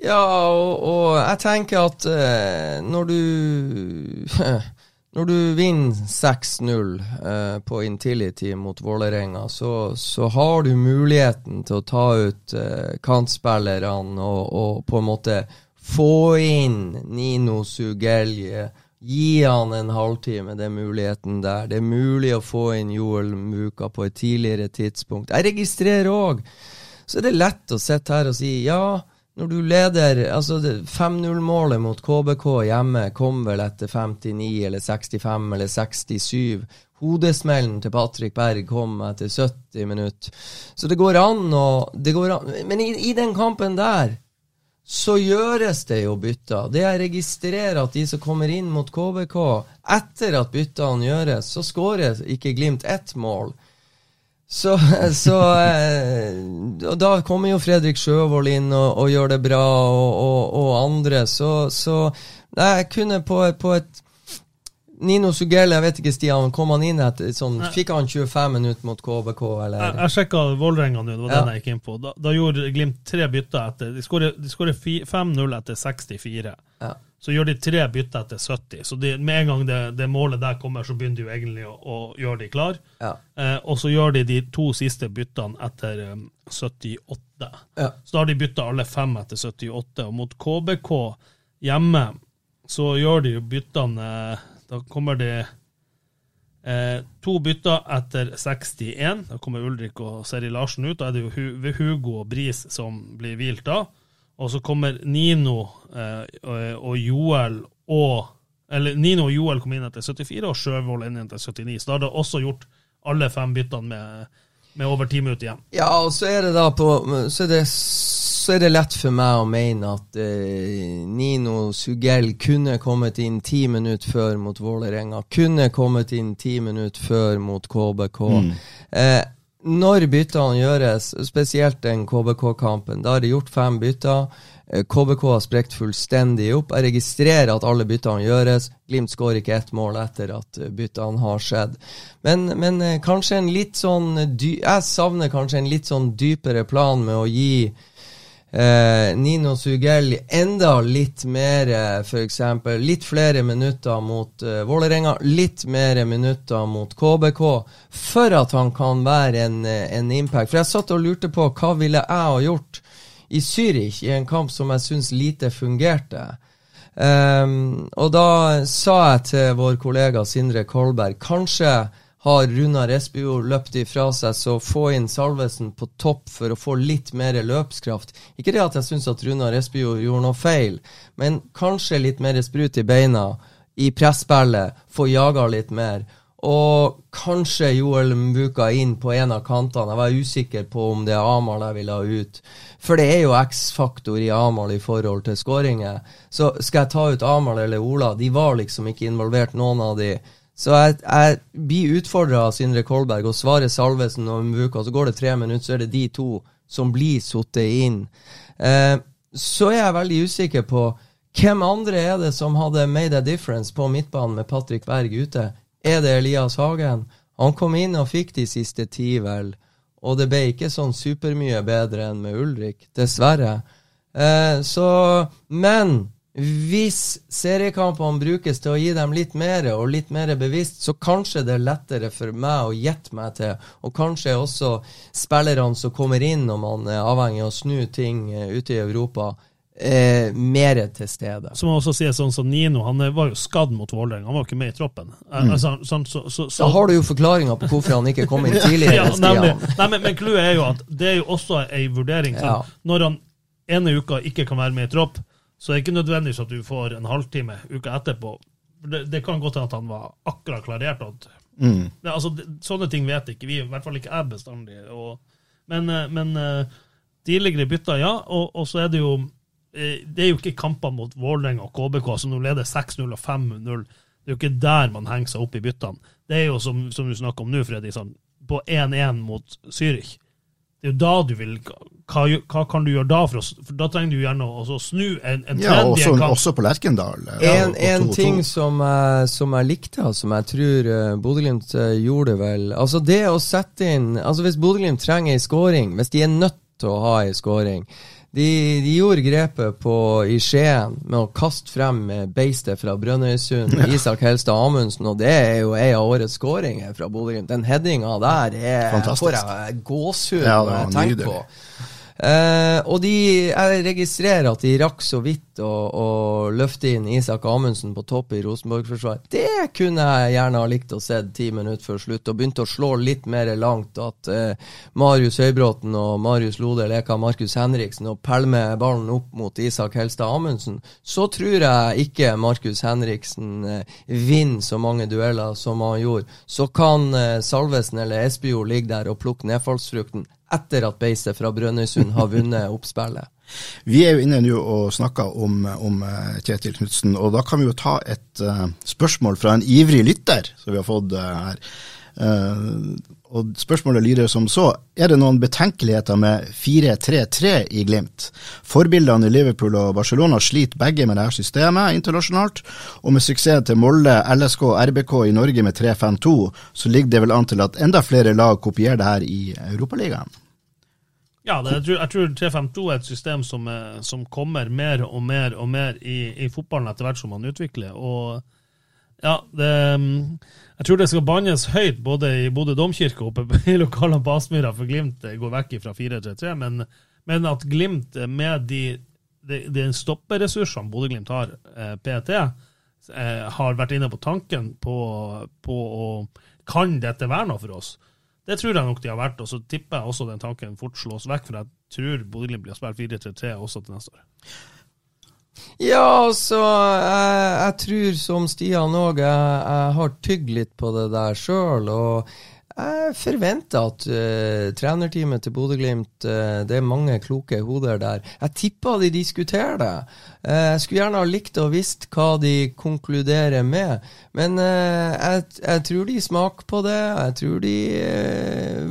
Ja, og, og jeg tenker at når du Når du vinner 6-0 eh, på Intility mot Vålerenga, så, så har du muligheten til å ta ut eh, kantspillerne og, og på en måte få inn Nino Sugelje. Gi han en halvtime, det er muligheten der. Det er mulig å få inn Joel Muka på et tidligere tidspunkt. Jeg registrerer òg, så er det lett å sitte her og si ja, når du leder altså 5-0-målet mot KBK hjemme kom vel etter 59 eller 65 eller 67. Hodesmellen til Patrick Berg kom etter 70 minutter. Så det går an å Men i, i den kampen der så gjøres det jo bytter. Det jeg registrerer at de som kommer inn mot KBK, etter at byttene gjøres, så skårer ikke Glimt ett mål. Så, så eh, og Da kommer jo Fredrik Sjøvold inn og, og gjør det bra, og, og, og andre. Så, så jeg kunne på, på et Nino Sugell, jeg vet ikke, Stian, kom han inn etter sånn Fikk han 25 minutter mot KBK, eller? Jeg, jeg sjekka Vålerenga nå, det var Ja. den jeg gikk inn på. Da, da gjorde Glimt tre bytter etter De skårer de skårer fi- 5-0 etter 64. Ja. Så gjør de tre bytter etter 70. Så de, med en gang det, det målet der kommer, så begynner de jo egentlig å, å gjøre de klar. Ja. Eh, og så gjør de de to siste byttene etter um, 78. Ja. Så da har de bytta alle fem etter 78. Og mot KBK hjemme så gjør de jo byttene Da kommer de eh, to bytter etter 61. Da kommer Ulrik og Seri Larsen ut. Da er det jo Hugo og Bris som blir hvilt da. Og så kommer Nino eh, og, og Joel og Eller Nino og Joel kom inn etter 74, og Sjøvold inn etter 79. Så da har det også gjort alle fem byttene med, med over ti minutter igjen. Ja, og så er det da på Så er det så er det lett for meg å mene at eh, Nino Sugell kunne kommet inn ti minutter før mot Vålerenga. Kunne kommet inn ti minutter før mot KBK. Mm. Eh, når byttene gjøres, spesielt den KBK-kampen, da er det gjort fem bytter. Eh, KBK har sprekt fullstendig opp. Jeg registrerer at alle byttene gjøres. Glimt skårer ikke ett mål etter at eh, byttene har skjedd. Men, men eh, kanskje en litt sånn Jeg savner kanskje en litt sånn dypere plan med å gi eh, Nino Sugell enda litt mer, f.eks. Litt flere minutter mot eh, Vålerenga, litt mer minutter mot KBK, for at han kan være en, en impact. For jeg satt og lurte på hva ville jeg ha gjort i Zürich, i en kamp som jeg syns lite fungerte. Um, og da sa jeg til vår kollega Sindre Kolberg kanskje har Runar Espejord løpt ifra seg, så få inn Salvesen på topp for å få litt mer løpskraft. Ikke det at jeg syns at Runar Espejord gjorde noe feil, men kanskje litt mer sprut i beina i presspillet, få jaga litt mer. Og kanskje Joel Mbuka inn på en av kantene. Jeg var usikker på om det er Amahl jeg ville ha ut. For det er jo X-faktor i Amahl i forhold til skåringer. Så skal jeg ta ut Amahl eller Ola? De var liksom ikke involvert, noen av de. Så jeg, jeg blir utfordra av Sindre Kolberg og svarer Salvesen og Mvuka, Så går det tre minutter, så er det de to som blir sittet inn. Eh, så er jeg veldig usikker på hvem andre er det som hadde made a difference på midtbanen med Patrick Berg ute? Er det Elias Hagen? Han kom inn og fikk de siste ti, vel. Og det ble ikke sånn supermye bedre enn med Ulrik, dessverre. Eh, så Men hvis seriekampene brukes til å gi dem litt mer, og litt mer bevisst, så kanskje det er lettere for meg å gjette meg til, og kanskje også spillerne som kommer inn når man er avhengig av å snu ting eh, ute i Europa, eh, mer til stede. Så må også si sånn som Nino, han var jo skadd mot Vålerenga, han var jo ikke med i troppen. Eh, Mm. Altså, sånn, så, så, så, Da har du jo forklaringa på hvorfor han ikke kom inn tidligere. ja, nemlig. Nei, men, men clouet er jo at det er jo også ei vurdering. Sånn. Ja. Når han ene uka ikke kan være med i tropp, så det er ikke nødvendigvis at du får en halvtime uka etterpå. Det, det kan godt hende at han var akkurat klarert. At, Mm. det, altså, det, sånne ting vet ikke vi, i hvert fall ikke jeg bestandig. Og, men eh, men eh, tidligere bytter, ja. Og, og så er det jo eh, Det er jo ikke kamper mot Vålerenga og KBK som nå leder 6-0 og 5-0. Det er jo ikke der man henger seg opp i byttene. Det er jo som, som du snakker om nå, Fredrik, sånn, på 1-1 mot Zürich. Det er jo da du vil hva, hva kan du gjøre da? For, å, for Da trenger du gjerne å også snu en, en Ja, tredje også, kamp. også på Lerkendal. Ja, En, en 2-2. ting som jeg, som jeg likte, og som jeg tror uh, Bodø-Glimt eh, gjorde vel Altså det å sette inn Altså Hvis Bodø-Glimt trenger ei scoring, hvis de er nødt til å ha ei scoring de, de gjorde grepet på, i Skien med å kaste frem eh, beistet fra Brønnøysund, Isak Helstad Amundsen, og det er jo ei av årets skåringer fra Bodø-Glimt. Den headinga der er, får jeg gåsehud Ja, når jeg tenker på. Eh, og de, jeg registrerer at de rakk så vidt å, å løfte inn Isak Amundsen på topp i Rosenborg-forsvaret. Det kunne jeg gjerne ha likt å se ti minutter før slutt, og begynte å slå litt mer langt. At eh, Marius Høybråten og Marius Lode leker Markus Henriksen og pælmer ballen opp mot Isak Helstad Amundsen. Så tror jeg ikke Markus Henriksen eh, vinner så mange dueller som han gjorde. Så kan eh, Salvesen eller Espejord ligge der og plukke nedfallsfrukten etter at beistet fra Brønnøysund har vunnet oppspillet. Vi er jo inne nå og snakker om, om eh, Kjetil Knutsen, og da kan vi jo ta et uh, spørsmål fra en ivrig lytter som vi har fått uh, her. Uh, og Spørsmålet lyder som så, er det noen betenkeligheter med 4-3-3 i Glimt? Forbildene i Liverpool og Barcelona sliter begge med dette systemet internasjonalt, og med suksessen til Molde, LSK og RBK i Norge med 3-5-2, så ligger det vel an til at enda flere lag kopierer det her i Europaligaen? Ja, det, jeg, tror, jeg tror 352 er et system som, eh, som kommer mer og mer og mer i, i fotballen etter hvert som man utvikler. Og ja, det, mm, jeg tror det skal bannes høyt både i Bodø domkirke og oppe i lokalene på Aspmyra, for Glimt eh, går vekk fra 4-3-3. Men, men at Glimt eh, med de, de, de stopperessursene Bodø-Glimt har, eh, PT, eh, har vært inne på tanken på, på å Kan dette være noe for oss? Det tror jeg nok de har vært, og så tipper jeg også den tanken fort slås vekk, for jeg tror Bodø-Glimt blir spilt spille 4-3-3 også til neste år. Ja, altså, jeg, jeg tror som Stian òg, jeg, jeg har tygd litt på det der sjøl. Og Jeg forventer at uh, trenerteamet til Bodø-Glimt uh, Det er mange kloke hoder der. Jeg tipper de diskuterer det. Uh, jeg skulle gjerne ha likt å visst hva de konkluderer med. Men jeg, jeg, tror de smaker på det. Jeg tror de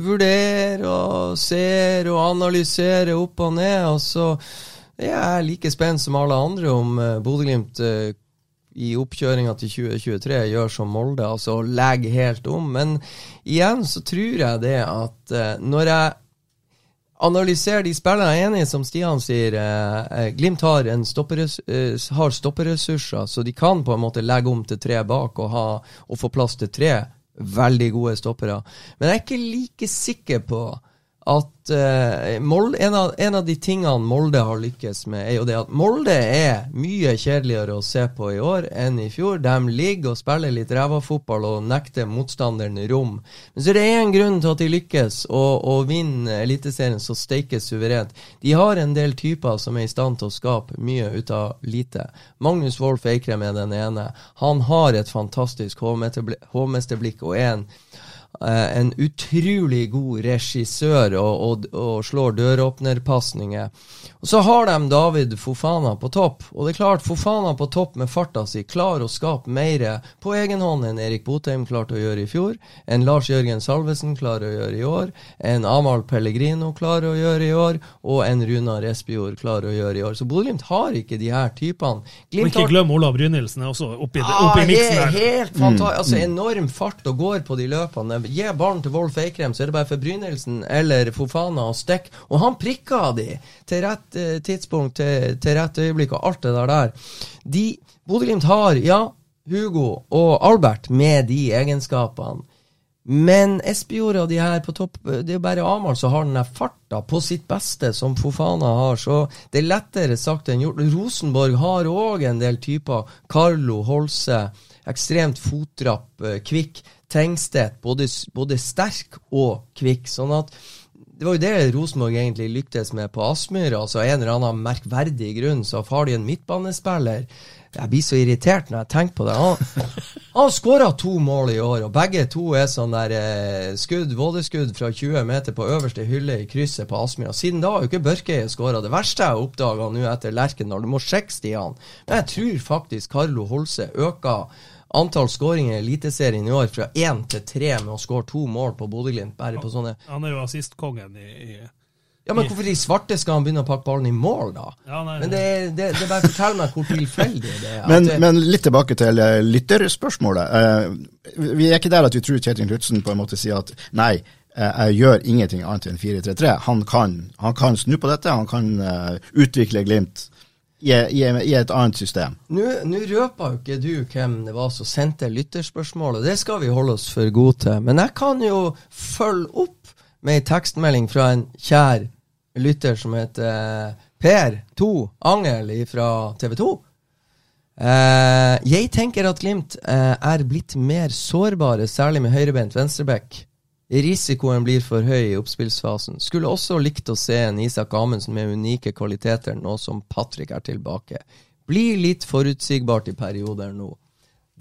vurderer og ser og analyserer opp og ned. Og så jeg er like spent som alle andre om Bodø-Glimt i oppkjøringa til 2023 gjør som Molde, altså legger helt om. Men igjen så tror jeg det at uh, når jeg analyserer de spillerne jeg er enig i, som Stian sier, uh, Glimt har, har, stopperessurser, så de kan på en måte legge om til tre bak og, ha, og få plass til tre veldig gode stoppere. Men jeg er ikke like sikker på at uh, Molde, en, av, en, av, de tingene Molde har lykkes med, er jo det at Molde er mye kjedeligere å se på i år enn i fjor. De ligger og spiller litt ræva-fotball og nekter motstanderen rom. Men så det er en grunn til at de lykkes og, og vinner Eliteserien så steike suverent. De har en del typer som er i stand til å skape mye ut av lite. Magnus Wolff Eikrem er den ene. Han har et fantastisk hovmesterblikk og er en en utrolig god regissør og, og, og slår døråpnerpasninger. Og Så har de David Fofana på topp. Og det er klart, Fofana på topp med farta si klarer å skape mer på egen hånd enn Erik Botheim klarte å gjøre i fjor, enn Lars Jørgen Salvesen klarer å gjøre i år, enn Amahl Pellegrino klarer å gjøre i år, og enn Runar Espejord klarer å gjøre i år. Så Bodø-Glimt har ikke de her typene. Glimt og ikke glem Olav Brynildsen også oppi, ah, oppi miksen der. Helt fantastisk. Mm. Altså enorm fart og går på de løpene gi ballen til Wolf Eikrem, så er det bare for Brynildsen eller Fofana å stikke. Og han prikka de til rett eh, tidspunkt, til, til, rett øyeblikk, og alt det der der. De, Bodø-Glimt har, ja, Hugo og Albert med de egenskapene. Men Espejord og de her på topp Det er jo bare Amahl som har den farta på sitt beste, som Fofana har. Så det er lettere sagt enn gjort. Rosenborg har òg en del typer. Carlo Holse, ekstremt fotrapp, eh, kvikk. Tengstedt, både, både, sterk og kvikk. sånn at det var jo det Rosenborg egentlig lyktes med på Aspmyr. Altså en eller annen merkverdig grunn så har de en midtbanespiller. Jeg blir så irritert når jeg tenker på det. Han, har skåra to mål i år, og begge to er sånn der eh, skudd, vådeskudd fra 20 meter på øverste hylle i krysset på Aspmyra. Siden da har jo ikke Børkeie skåra. Det verste jeg oppdaga nå etter Lerkendal, du må sjekke Stian, men jeg tror faktisk Carlo Holse øker antall skåringer i Eliteserien i år fra én til tre med å skåre to mål på Bodø-Glimt. bare på sånne... Han er jo assistkongen i, i ja, men Hvorfor i svarte skal han begynne å pakke ballen i mål, da? Ja, nei, men det, det, det bare forteller meg hvor tilfeldig det er. Men, men, litt tilbake til uh, lytterspørsmålet. Uh, vi er ikke der at vi tror Kjetil Knutsen på en måte sier at nei, uh, jeg gjør ingenting annet enn 4-3-3. Han, han, kan snu på dette, han kan utvikle Glimt i, et annet system. Nå, røper jo ikke du hvem det var som sendte lytterspørsmålet, det skal vi holde oss for gode til. Men jeg kan jo følge opp med ei tekstmelding fra en kjær lytter som heter eh, Per2 Angel fra TV 2. Eh, jeg tenker at Glimt eh, er blitt mer sårbare, særlig med høyrebeint venstreback. Risikoen blir for høy i oppspillsfasen. Skulle også likt å se en Isak Amundsen med unike kvaliteter nå som Patrick er tilbake. Blir litt forutsigbart i perioder nå.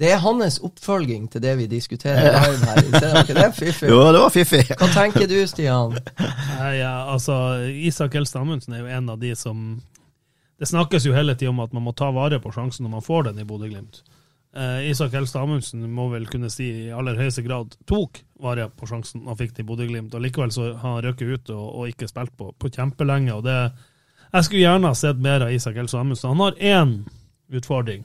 Det er hans oppfølging til det vi diskuterer live her. Det er fiffig. Jo, det var fiffig. Hva tenker du, Stian? Ja, altså, Isak Elstad Amundsen er jo en av de som Det snakkes jo hele tida om at man må ta vare på sjansen når man får den i Bodø-Glimt. Eh, Isak Helst Amundsen må vel kunne si i aller høyeste grad tok vare på sjansen han fikk til Bodø-Glimt. Likevel så har han røkket ut og, og ikke spilt på, på, kjempelenge. og det Jeg skulle gjerne ha sett mer av Isak Helst Amundsen. Han har én utfordring,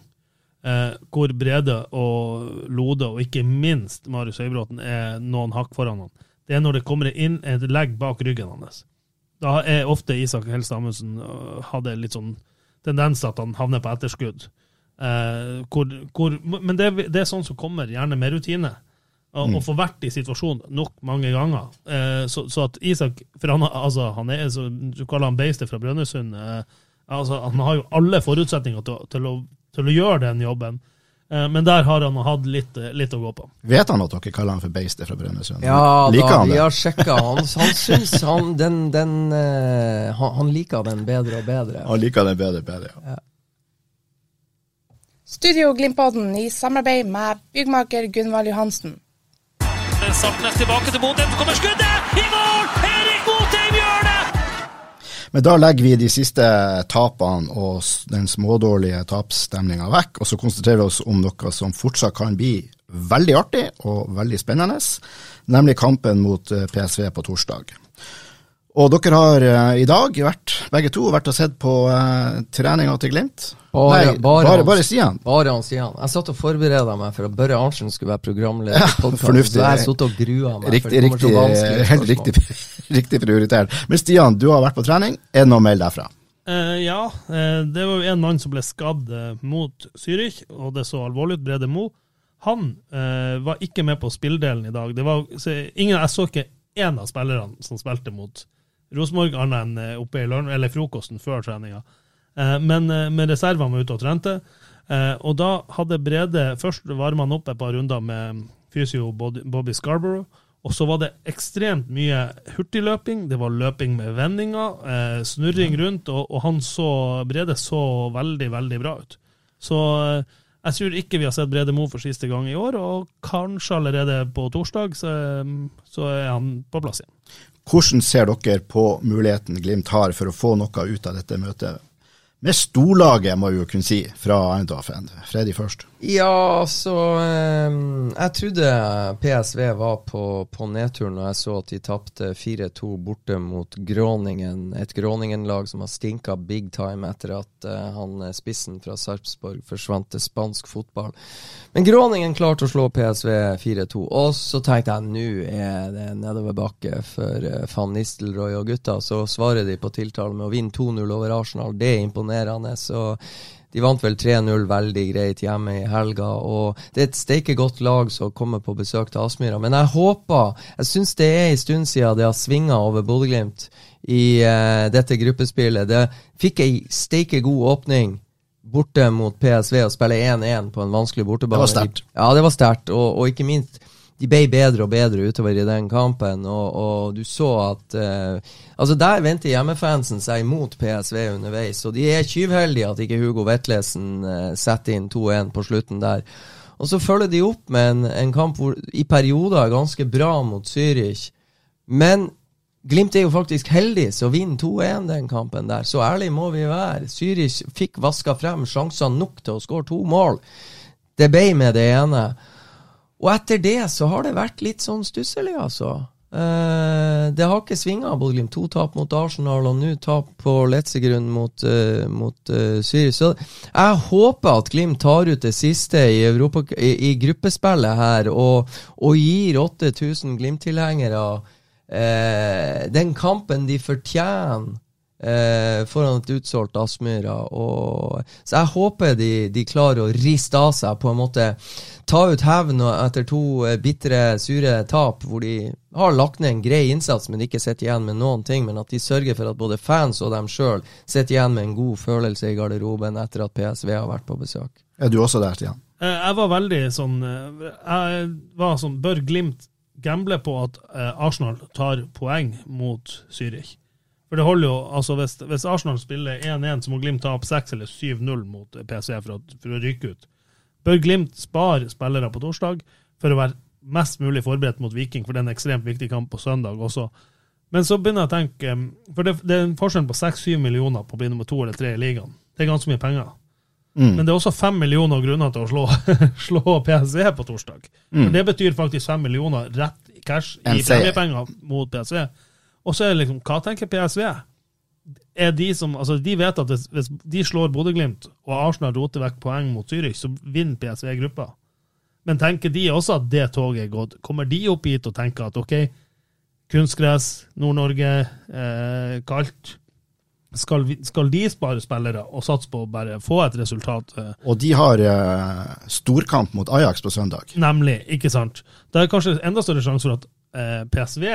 eh, hvor Brede og Lode, og ikke minst Marius Høybråten, er noen hakk foran han. Det er når det kommer inn et legg bak ryggen hans. Da er ofte Isak Helst Amundsen uh, hadde litt sånn tendens at han havner på etterskudd. Uh, hvor, hvor, men det, det, er sånn som kommer, gjerne med rutine. Å mm. få vært i situasjonen nok mange ganger. Eh, så, så, at Isak For han, altså, han er, så, du kaller han beistet fra Brønnøysund. Eh, altså, han har jo alle forutsetninger til, til, å, til å, gjøre den jobben. Men der har han hatt litt, litt, å gå på. Vet han at dere kaller han for beistet fra Brønnøysund? Ja, liker da, han vi har sjekka. Han, han syns han, den, den, han, han, liker den bedre og bedre. Han liker den bedre og bedre, ja. ja. Studio Glimpodden i samarbeid med byggmaker Gunvald Johansen. Saltnes tilbake til Bodø. Så kommer skuddet! I mål! Erik Botheim gjør det! Men da legger vi de siste tapene og den smådårlige tapsstemninga vekk, og så konsentrerer vi oss om noe som fortsatt kan bli veldig artig og veldig spennende, nemlig kampen mot eh, PSV på torsdag. Og dere har uh, i dag vært, begge to vært og sett på uh, treninga til Glimt. Bare, Nei, bare, bare, han- bare Stian. Bare han Stian. Jeg satt og forberedte meg for at Børre Arntzen skulle være programleder. Ja, fornuftig. Så jeg satt og grua meg. for Riktig, det kommer så riktig, helt riktig, riktig prioritert. Men Stian, du har vært på trening. Er det noe å melde derfra? Uh, ja, uh, det var jo en mann som ble skadd eh, mot Zürich, og det så alvorlig ut, Brede Mo. Han eh, var ikke med på spilledelen i dag. Det var, så ingen, jeg så ikke én av spillerne som spilte mot Rosenborg, annet enn eh, oppe i lønn, eller frokosten før treninga. Eh, men eh, med reservene var ute og trente. Og da hadde Brede Først varma han opp et par runder med fysio Bobby Scarborough. Og så var det ekstremt mye hurtigløping, det var løping med vendinger, snurring rundt, og, han så Brede så veldig, veldig bra ut. Så jeg tror ikke vi har sett Brede Moe for siste gang i år, og kanskje allerede på torsdag så, så er han på plass igjen. Hvordan ser dere på muligheten Glimt har for å få noe ut av dette møtet? Med storlaget, må vi jo kunne si, fra Eindhoven. Freddy først. Ja, så ehm, Jeg trodde PSV var på, på nedtur når jeg så at de tapte 4-2 borte mot Gråningen. Et Gråningen-lag som har stinka big time etter at eh, han eh, spissen fra Sarpsborg forsvant til spansk fotball. Men Gråningen klarte å slå PSV 4-2. Og så tenkte jeg nå er det nedoverbakke for uh, van Nistelrooy og gutta. Så svarer de på tiltale med å vinne 2-0 over Arsenal. Det er imponerende. Så de vant vel 3-0 veldig greit hjemme i helga, og det er et steike godt lag som kommer på besøk til Aspmyra. Men jeg håper Jeg syns det er en stund siden det har svinga over Bodø-Glimt i uh, dette gruppespillet. Det fikk ei steike god åpning borte mot PSV og spille 1-1 på en vanskelig bortebane. Det var sterkt. Ja, det var sterkt, og, og ikke minst de ble bedre og bedre utover i den kampen, og, og du så at eh, Altså, der vendte hjemmefansen seg imot PSV underveis, og de er tyvheldige at ikke Hugo Vetlesen eh, setter inn 2-1 på slutten der. Og så følger de opp med en, en kamp hvor i perioder er ganske bra mot Zürich, men Glimt er jo faktisk heldig så vinner 2-1 den kampen der, så ærlig må vi være. Zürich fikk vaska frem sjansene nok til å skåre to mål. Det ble med det ene. Og etter det så har det vært litt sånn stusslig, altså. Uh, det har ikke svinga, Bodø-Glimt. To tap mot Arsenal, og nå tap på Letzegrunn mot, uh, mot uh, Zürich. Så jeg håper at Glimt tar ut det siste i, Europa, i, i gruppespillet her, og, og gir 8000 Glimt-tilhengere eh, den kampen de fortjener. Eh, foran et utsolgt Aspmyra. Så jeg håper de, de klarer å riste av seg, på en måte ta ut hevn etter to eh, bitre, sure tap, hvor de har lagt ned en grei innsats, men ikke sitter igjen med noen ting. Men at de sørger for at både fans og dem sjøl sitter igjen med en god følelse i garderoben etter at PSV har vært på besøk. Er du også der, Stian? Eh, Jeg var veldig sånn eh, Jeg var sånn Bør Glimt gamble på at eh, Arsenal tar poeng mot Zürich? For det holder jo altså Hvis, hvis Arsenal spiller 1-1, så må Glimt ta opp 6 eller 7-0 mot PSV for, at, for å ryke ut. Bør Glimt spare spillere på torsdag for å være mest mulig forberedt mot Viking, for det er en ekstremt viktig kamp på søndag også. Men så begynner jeg å tenke eh, For det, det er en forskjell på 6-7 millioner på å bli nummer to eller tre i ligaen. Det er ganske mye penger. Mm. Men det er også fem millioner grunner til å slå, slå PSV på torsdag. Mm. For Det betyr faktisk fem millioner rett cash i premiepenger mot PSV. Og så er det liksom, hva tenker PSV? Er de som, altså de vet at hvis, de slår Bodø-Glimt og Arsenal roter vekk poeng mot Zürich, så vinner PSV gruppa. Men tenker de også at det toget er gått? Kommer de opp hit og tenker at ok, kunstgress, Nord-Norge, eh, kaldt skal, vi, skal de spare spillere og satse på å bare få et resultat? Eh, Og de har eh, storkamp mot Ajax på søndag. Nemlig, ikke sant? Det er kanskje enda større sjanse for at eh, PSV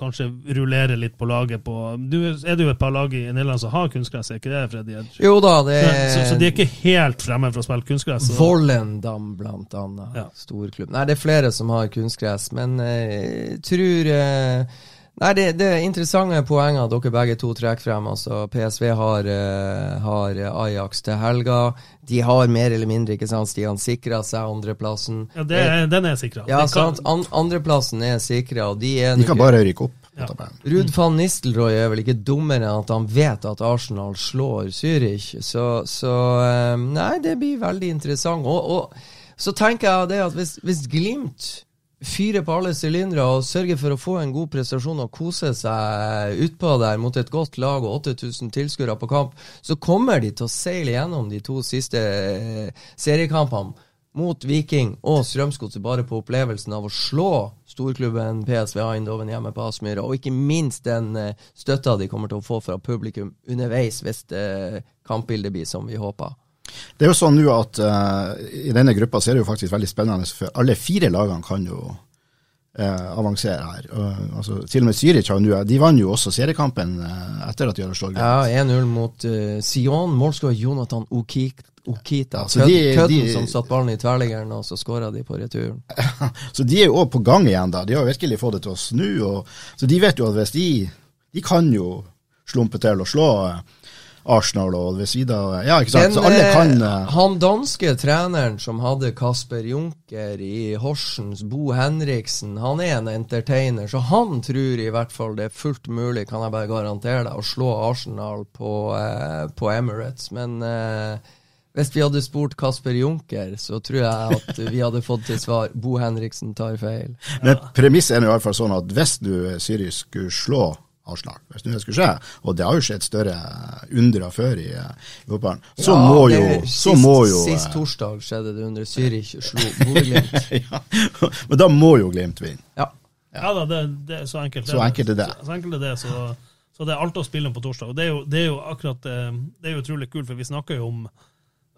kanskje rullere litt på laget på Du er det jo et par lag i Nederland som har kunstgress, er ikke det, Freddy? Jo da, det er så, så de er ikke helt fremme for å spille kunstgress? Vollendam, blant annet. Ja. Storklubb. Nei, det er flere som har kunstgress, men eh, jeg tror eh, Nei, det, det er interessante poenger dere begge to trekker frem. Altså, PSV har, uh, har Ajax til helga. De har mer eller mindre ikke sant, Stian, sikra seg andreplassen. Ja, det, den er sikra. Ja, sant. An andreplassen er sikra, de er De kan bare rykke opp. Ja. Ruud van Nistelrooy er vel ikke dummere enn at han vet at Arsenal slår Zürich. Så, så uh, Nei, det blir veldig interessant. Og, og så tenker jeg det at hvis, hvis Glimt fyre på alle sylindere og sørge for å få en god prestasjon og kose seg utpå der mot et godt lag og 8000 tilskuere på kamp, så kommer de til å seile gjennom de to siste eh, seriekampene mot Viking og Strømsgodset bare på opplevelsen av å slå storklubben PSV Eindhoven hjemme på Aspmyra, og ikke minst den uh, støtta de kommer til å få fra publikum underveis hvis uh, kampbildet blir som vi håper. Det er jo sånn nå at uh, i denne gruppa så er det jo faktisk veldig spennende, for alle fire lagene kan jo uh, avansere her. Uh, altså, til og med Zürich de vant jo også seriekampen etter at de hadde slått Glimt. Ja, 1-0 mot Sion. Målskårer Jonathan Okik. Okita. Ja, de, Kødden de, som satt ballen i tverrliggeren, og så skåra de på returen. så de er jo òg på gang igjen, da. De har virkelig fått det til å snu. Og, så de vet jo at hvis de De kan jo slumpe til å slå Arsenal og ved siden av Ja, ikke sant. Den, så alle kan uh, Han danske treneren som hadde Kasper Junker i Horsens, Bo Henriksen, han er en entertainer, så han tror i hvert fall det er fullt mulig, kan jeg bare garantere deg, å slå Arsenal på, uh, på Emirates. Men uh, hvis vi hadde spurt Kasper Junker, så tror jeg at vi hadde fått til svar Bo Henriksen tar feil. Men premisset er i hvert fall sånn at hvis du Syrisk skulle slå Arsenal, hvis det skulle skje. Og det har jo skjedd større undre før i, i fotballen. Så, ja, må jo, så sist, må jo Sist eh, torsdag skjedde det under Zürich slo Bodø-Glimt. ja, men da må jo Glimt vinne. Ja. ja da, det, det, er så enkelt så enkelt er det. Så, så enkelt er det, så, så, det er alt å spille om på torsdag. Og det er jo, det er jo akkurat eh, Det er jo utrolig kult, for vi snakker jo om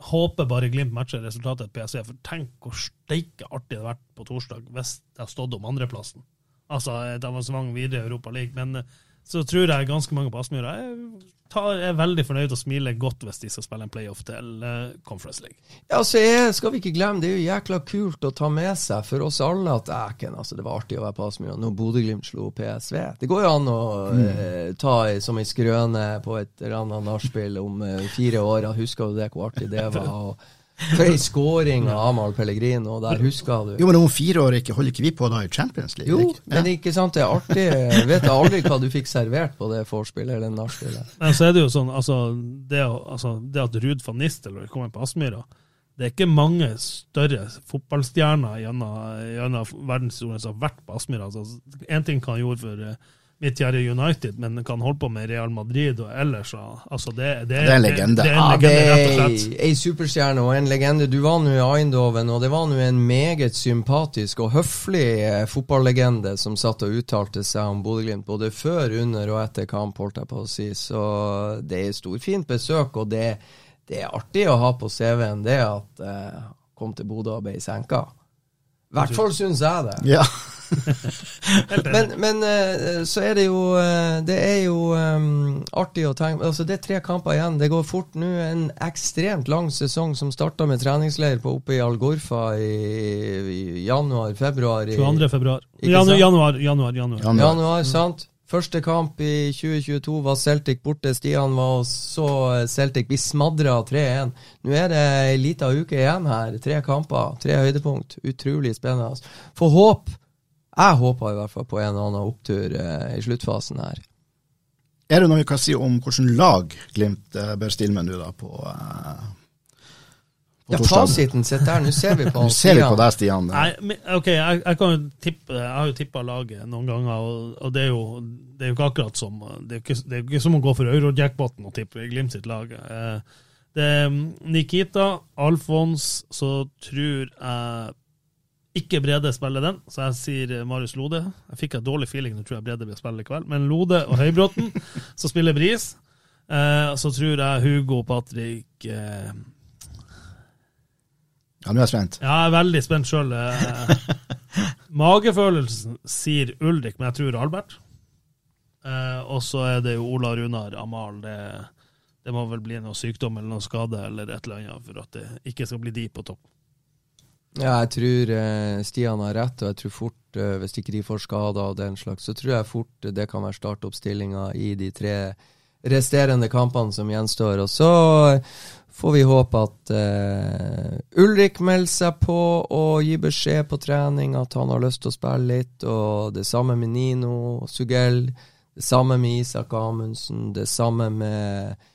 Håper bare Glimt matcher resultatet til PSV. For tenk hvor steike artig det hadde vært på torsdag hvis det hadde stått om andreplassen. Altså et avansement videre i Europa League. Men så tror jeg ganske mange på Aspmyra er veldig fornøyd og smiler godt hvis de skal spille en playoff til uh, Conference League. Ja, så jeg, skal vi ikke glemme, Det er jo jækla kult å ta med seg for oss alle at æken, altså, det var artig å være på Aspmyra når Bodø-Glimt slo PSV. Det går jo an å mm. uh, ta som ei skrøne på et eller annet nachspiel om uh, fire år. Husker du det, hvor artig det var? og for ei skåring av Amahl Pellegrino, der husker du. Jo, men om fire år ikke, holder ikke vi på da i Champions League? Jo, ja. men ikke sant, det er artig. Jeg vet aldri hva du fikk servert på det vorspielet eller nachspielet. Men så er det jo sånn, altså, det, altså, det at Ruud van Nistelrooy kommer på Aspmyra det er ikke mange større fotballstjerner gjennom, gjennom verdenshistorien som har vært på Aspmyra. Én altså, ting kan han gjorde for uh, mitt kjære United, men kan holde på med Real Madrid og ellers. Altså det, det, det, er en legende. Det, det er en legende, rett og slett. Ei superstjerne og en legende. Du var nå i Eindhoven, og det var nå en meget sympatisk og høflig eh, fotballegende som satt og uttalte seg om Bodø-Glimt både før, under og etter kamp, holdt jeg på å si. Så det er storfint besøk, og det, det, er artig å ha på CV-en det at eh, kom til Bodø og ble senka. I hvert fall syns jeg det. Ja. men, men uh, så er det jo uh, Det er jo um, artig å tenke altså Det er tre kamper igjen. Det går fort nå. En ekstremt lang sesong som starta med treningsleir på oppe i Algorfa i, i januar-februar. 22. februar. Januar, januar, januar, januar. Januar, sant? Første kamp i 2022 var Celtic borte. Stian var og så Celtic bli smadra 3-1. Nå er det ei lita uke igjen her. Tre kamper, tre høydepunkt. Utrolig spennende. Få håp jeg håper i hvert fall på en eller annen opptur eh, i sluttfasen her. Er det noe vi kan si om hvilket lag Glimt eh, bør stille med nå, da, på, eh, på ja, Fasiten sitter der. Nå ser vi på Nå ser vi på deg, Stian. Nei, men, ok, jeg, jeg, kan jo tippe, jeg har jo tippa laget noen ganger, og, og det, er jo, det, er jo, ikke akkurat som Det er jo ikke, er ikke som å gå for eurojackpoten og tippe Glimt sitt lag. Eh, det er Nikita, Alfons, så tror jeg ikke Brede spiller den, så jeg sier eh, Marius Lode. Jeg fikk en dårlig feeling, nå tror jeg Brede blir spille i kveld. Men Lode og Høybråten, som spiller Bris. Eh, så tror jeg Hugo og Patrick eh, Ja, nå er jeg spent. Ja, jeg er veldig spent sjøl. Eh, magefølelsen sier Ulrik, men jeg tror Albert. Eh, og så er det jo Ola Runar Amal. Det, det må vel bli noe sykdom eller noe skade eller et eller annet for at det ikke skal bli de på topp. Ja, jeg tror eh, Stian har rett, og jeg tror fort, eh, hvis ikke de får skader og den slags, så tror jeg fort det kan være startoppstillinga i de tre resterende kampene som gjenstår. Og så får vi håpe at eh, Ulrik melder seg på og gir beskjed på trening at han har lyst til å spille litt, og det samme med Nino Sugell. Det samme med Isak Amundsen. Det samme med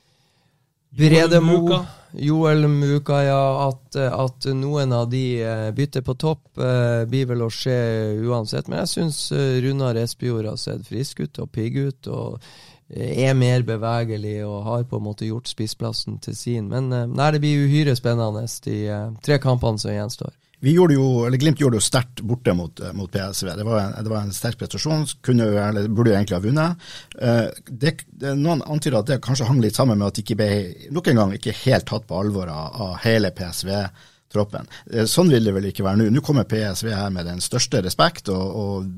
Bredemo. Joel Muka, ja. At, at, noen av de uh, bytter på topp, uh, blir vel å skje uansett. Men jeg syns Runar Espejord har sett frisk ut og pigg ut. og er mer bevegelig og har på en måte gjort spissplassen til sin. Men eh, nei, det blir uhyre spennende de tre kampene som gjenstår. Vi gjorde jo, eller Glimt gjorde jo sterkt borte mot, eh, mot PSV. Det var, en, det var en sterk prestasjon. Kunne eller burde jo egentlig ha vunnet. Uh, det, det, noen antyder at det kanskje hang litt sammen med at de ikke ble nok en gang ikke helt tatt på alvor av, av hele PSV-troppen. Sånn vil det vel ikke være nå. Nå kommer PSV her med den største respekt, og, og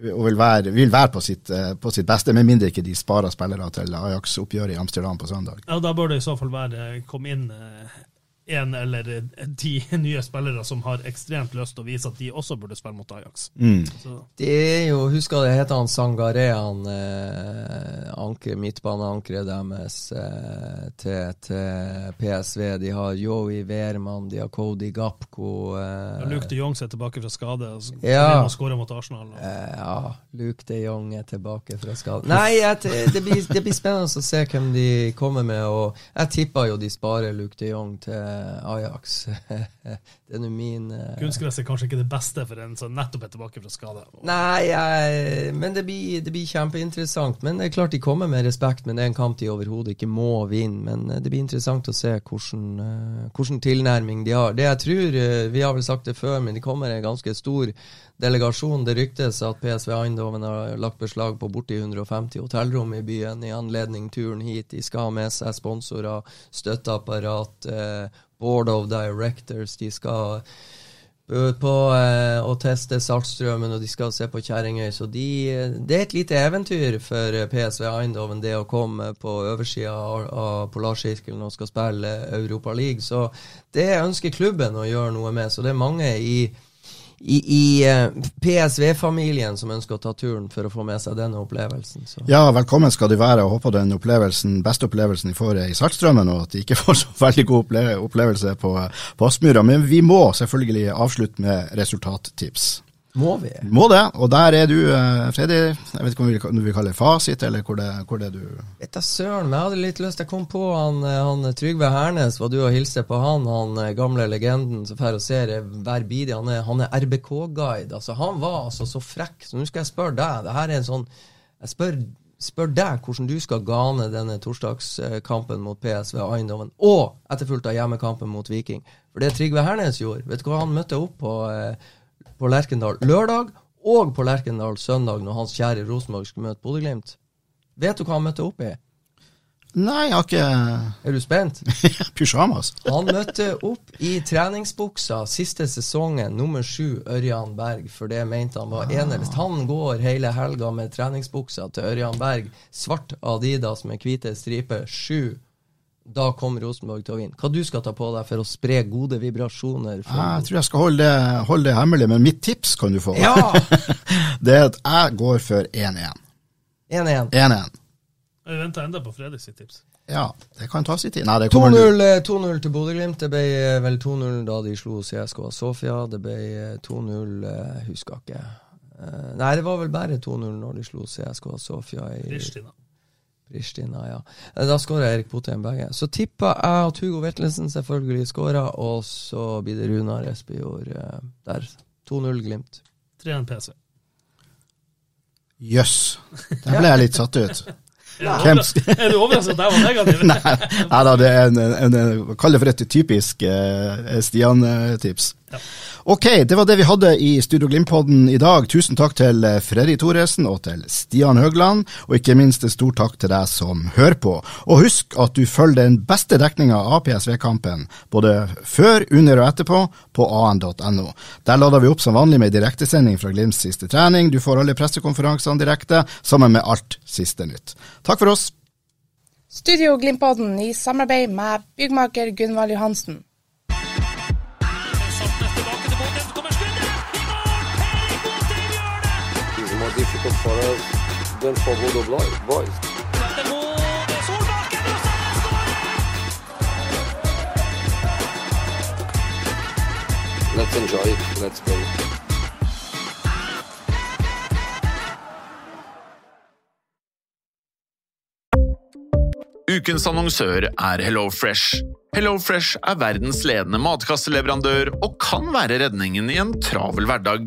og vil være, vil være på, sitt, eh, på, sitt, beste, med mindre ikke de sparer spillere til Ajax-oppgjøret i Amsterdam på søndag. Ja, Da bør det i så fall være komme inn en eller ti nye spillere som har ekstremt lyst til å vise at de også burde spille mot Ajax. Mm. Det er jo, husker det heter han Sangaré, han eh, anker, midtbaneankeret deres eh, til, til, PSV. De har Joey Wehrmann, de har Cody Gapko. Eh, Luke de Jong er tilbake fra skade og ja, skårer mot Arsenal. Eh, ja, Luke de Jong er tilbake fra skade. Nei, jeg, det, blir, det, blir, spennende å se hvem de kommer med. og Jeg tipper jo de sparer Luke de Jong til Ajax. det er nå min uh... Kunstgress er kanskje ikke det beste for en som nettopp er tilbake fra skade? Nei, jeg, men det blir, det blir, kjempeinteressant. Men det er klart de kommer med respekt, men det er en kamp de overhodet ikke må vinne. Men eh, det blir interessant å se hvordan, hvordan tilnærming de har. Det jeg tror, Vi har vel sagt det før, men de kommer en ganske stor delegasjon. Det ryktes at PSV Eindhoven har lagt beslag på borti 150 hotellrom i byen i anledning turen hit. De skal ha med seg sponsorer, støtteapparat, eh, board of directors. De skal på eh, å teste Saltstrømmen, og de skal se på Kjerringøy. Så de, det er et lite eventyr for PSV Eindhoven, det å komme på oversida av Polarsirkelen og skal spille Europa League. Så det ønsker klubben å gjøre noe med. Så det er mange i i, i eh, PSV-familien som ønsker å ta turen for å få med seg denne opplevelsen. Så. Ja, velkommen skal du være, og håper den opplevelsen, beste opplevelsen de får i Saltstrømmen, og at de ikke får så veldig god opplevelse på, på Aspmyra. Men vi må selvfølgelig avslutte med resultattips. Må vi? Må det. Og der er du, uh, Freddy. Jeg vet ikke om du vil kalle det fasit, eller hvor det, hvor det du Vet da søren, men jeg hadde litt lyst. Jeg kom på han, eh, han Trygve Hernes, var du og hilste på han, han eh, gamle legenden som drar og ser hver bidi. Han er, han er RBK-guide. Altså, han var altså så frekk. Så nå skal jeg spørre deg. Det her er en sånn Jeg spør, spør deg hvordan du skal gane denne torsdagskampen mot PSV Eindhoven, og etterfulgt av hjemmekampen mot Viking. For det Trygve Hernes gjorde, vet du hva han møtte opp på? Eh, på Lerkendal lørdag og på Lerkendal søndag når hans kjære Rosenborg skulle møte Bodø-Glimt. Vet du hva han møtte opp i? Nei, jeg har ikke Er du spent? Pysjamas. han møtte opp i treningsbuksa siste sesongen, nummer sju, Ørjan Berg, for det mente han var ah. eneste. Han går hele helga med treningsbuksa til Ørjan Berg, svart Adidas med hvite striper, sju da kommer Rosenborg til å vinne. Hva du skal ta på deg for å spre gode vibrasjoner? jeg tror jeg skal holde det, holde det, hemmelig, men mitt tips kan du få. Ja! det er at jeg går for 1-1. 1-1. Vi venter enda på Fredrik sitt tips. Ja, det kan ta sin tid. 2-0 eh, til Bodø-Glimt. Det ble eh, vel 2-0 da de slo CSKA Sofia. Det ble 2-0, eh, husker ikke. Nei, det var vel bare 2-0 når de slo CSKA Sofia i Pristina. Pristina, ja. Eh, da skåra Erik Botheim begge. Så tippa jeg at Hugo Vettelsen selvfølgelig skåra, og så blir det Runar Espejord uh, der. 2-0 Glimt. 3-1 PC. Jøss. Yes. Der ble jeg litt satt ut. Ja. er du overrasket at jeg var negativ? nei, da, det er en, en, en, Kall det for et typisk uh, Stian-tips. Ja. Ok, det var det vi hadde i Studio Glimt-podden i dag. Tusen takk til eh, Freddy Thoresen og til Stian Høgland, og ikke minst en stor takk til deg som hører på. Og husk at du følger den beste dekninga av PSV-kampen, både før, under og etterpå, på an.no. Der lader vi opp som vanlig med direktesending fra Glimts siste trening. Du får alle pressekonferansene direkte, sammen med alt siste nytt. Takk for oss. Studio Glimt-podden i samarbeid med byggmaker Gunvald Johansen. Difficult for us than for Bodo boys. Let's enjoy it. Let's go. Ukens annonsør er HelloFresh. HelloFresh er verdens ledende matkasseleverandør og kan være redningen i en travel hverdag.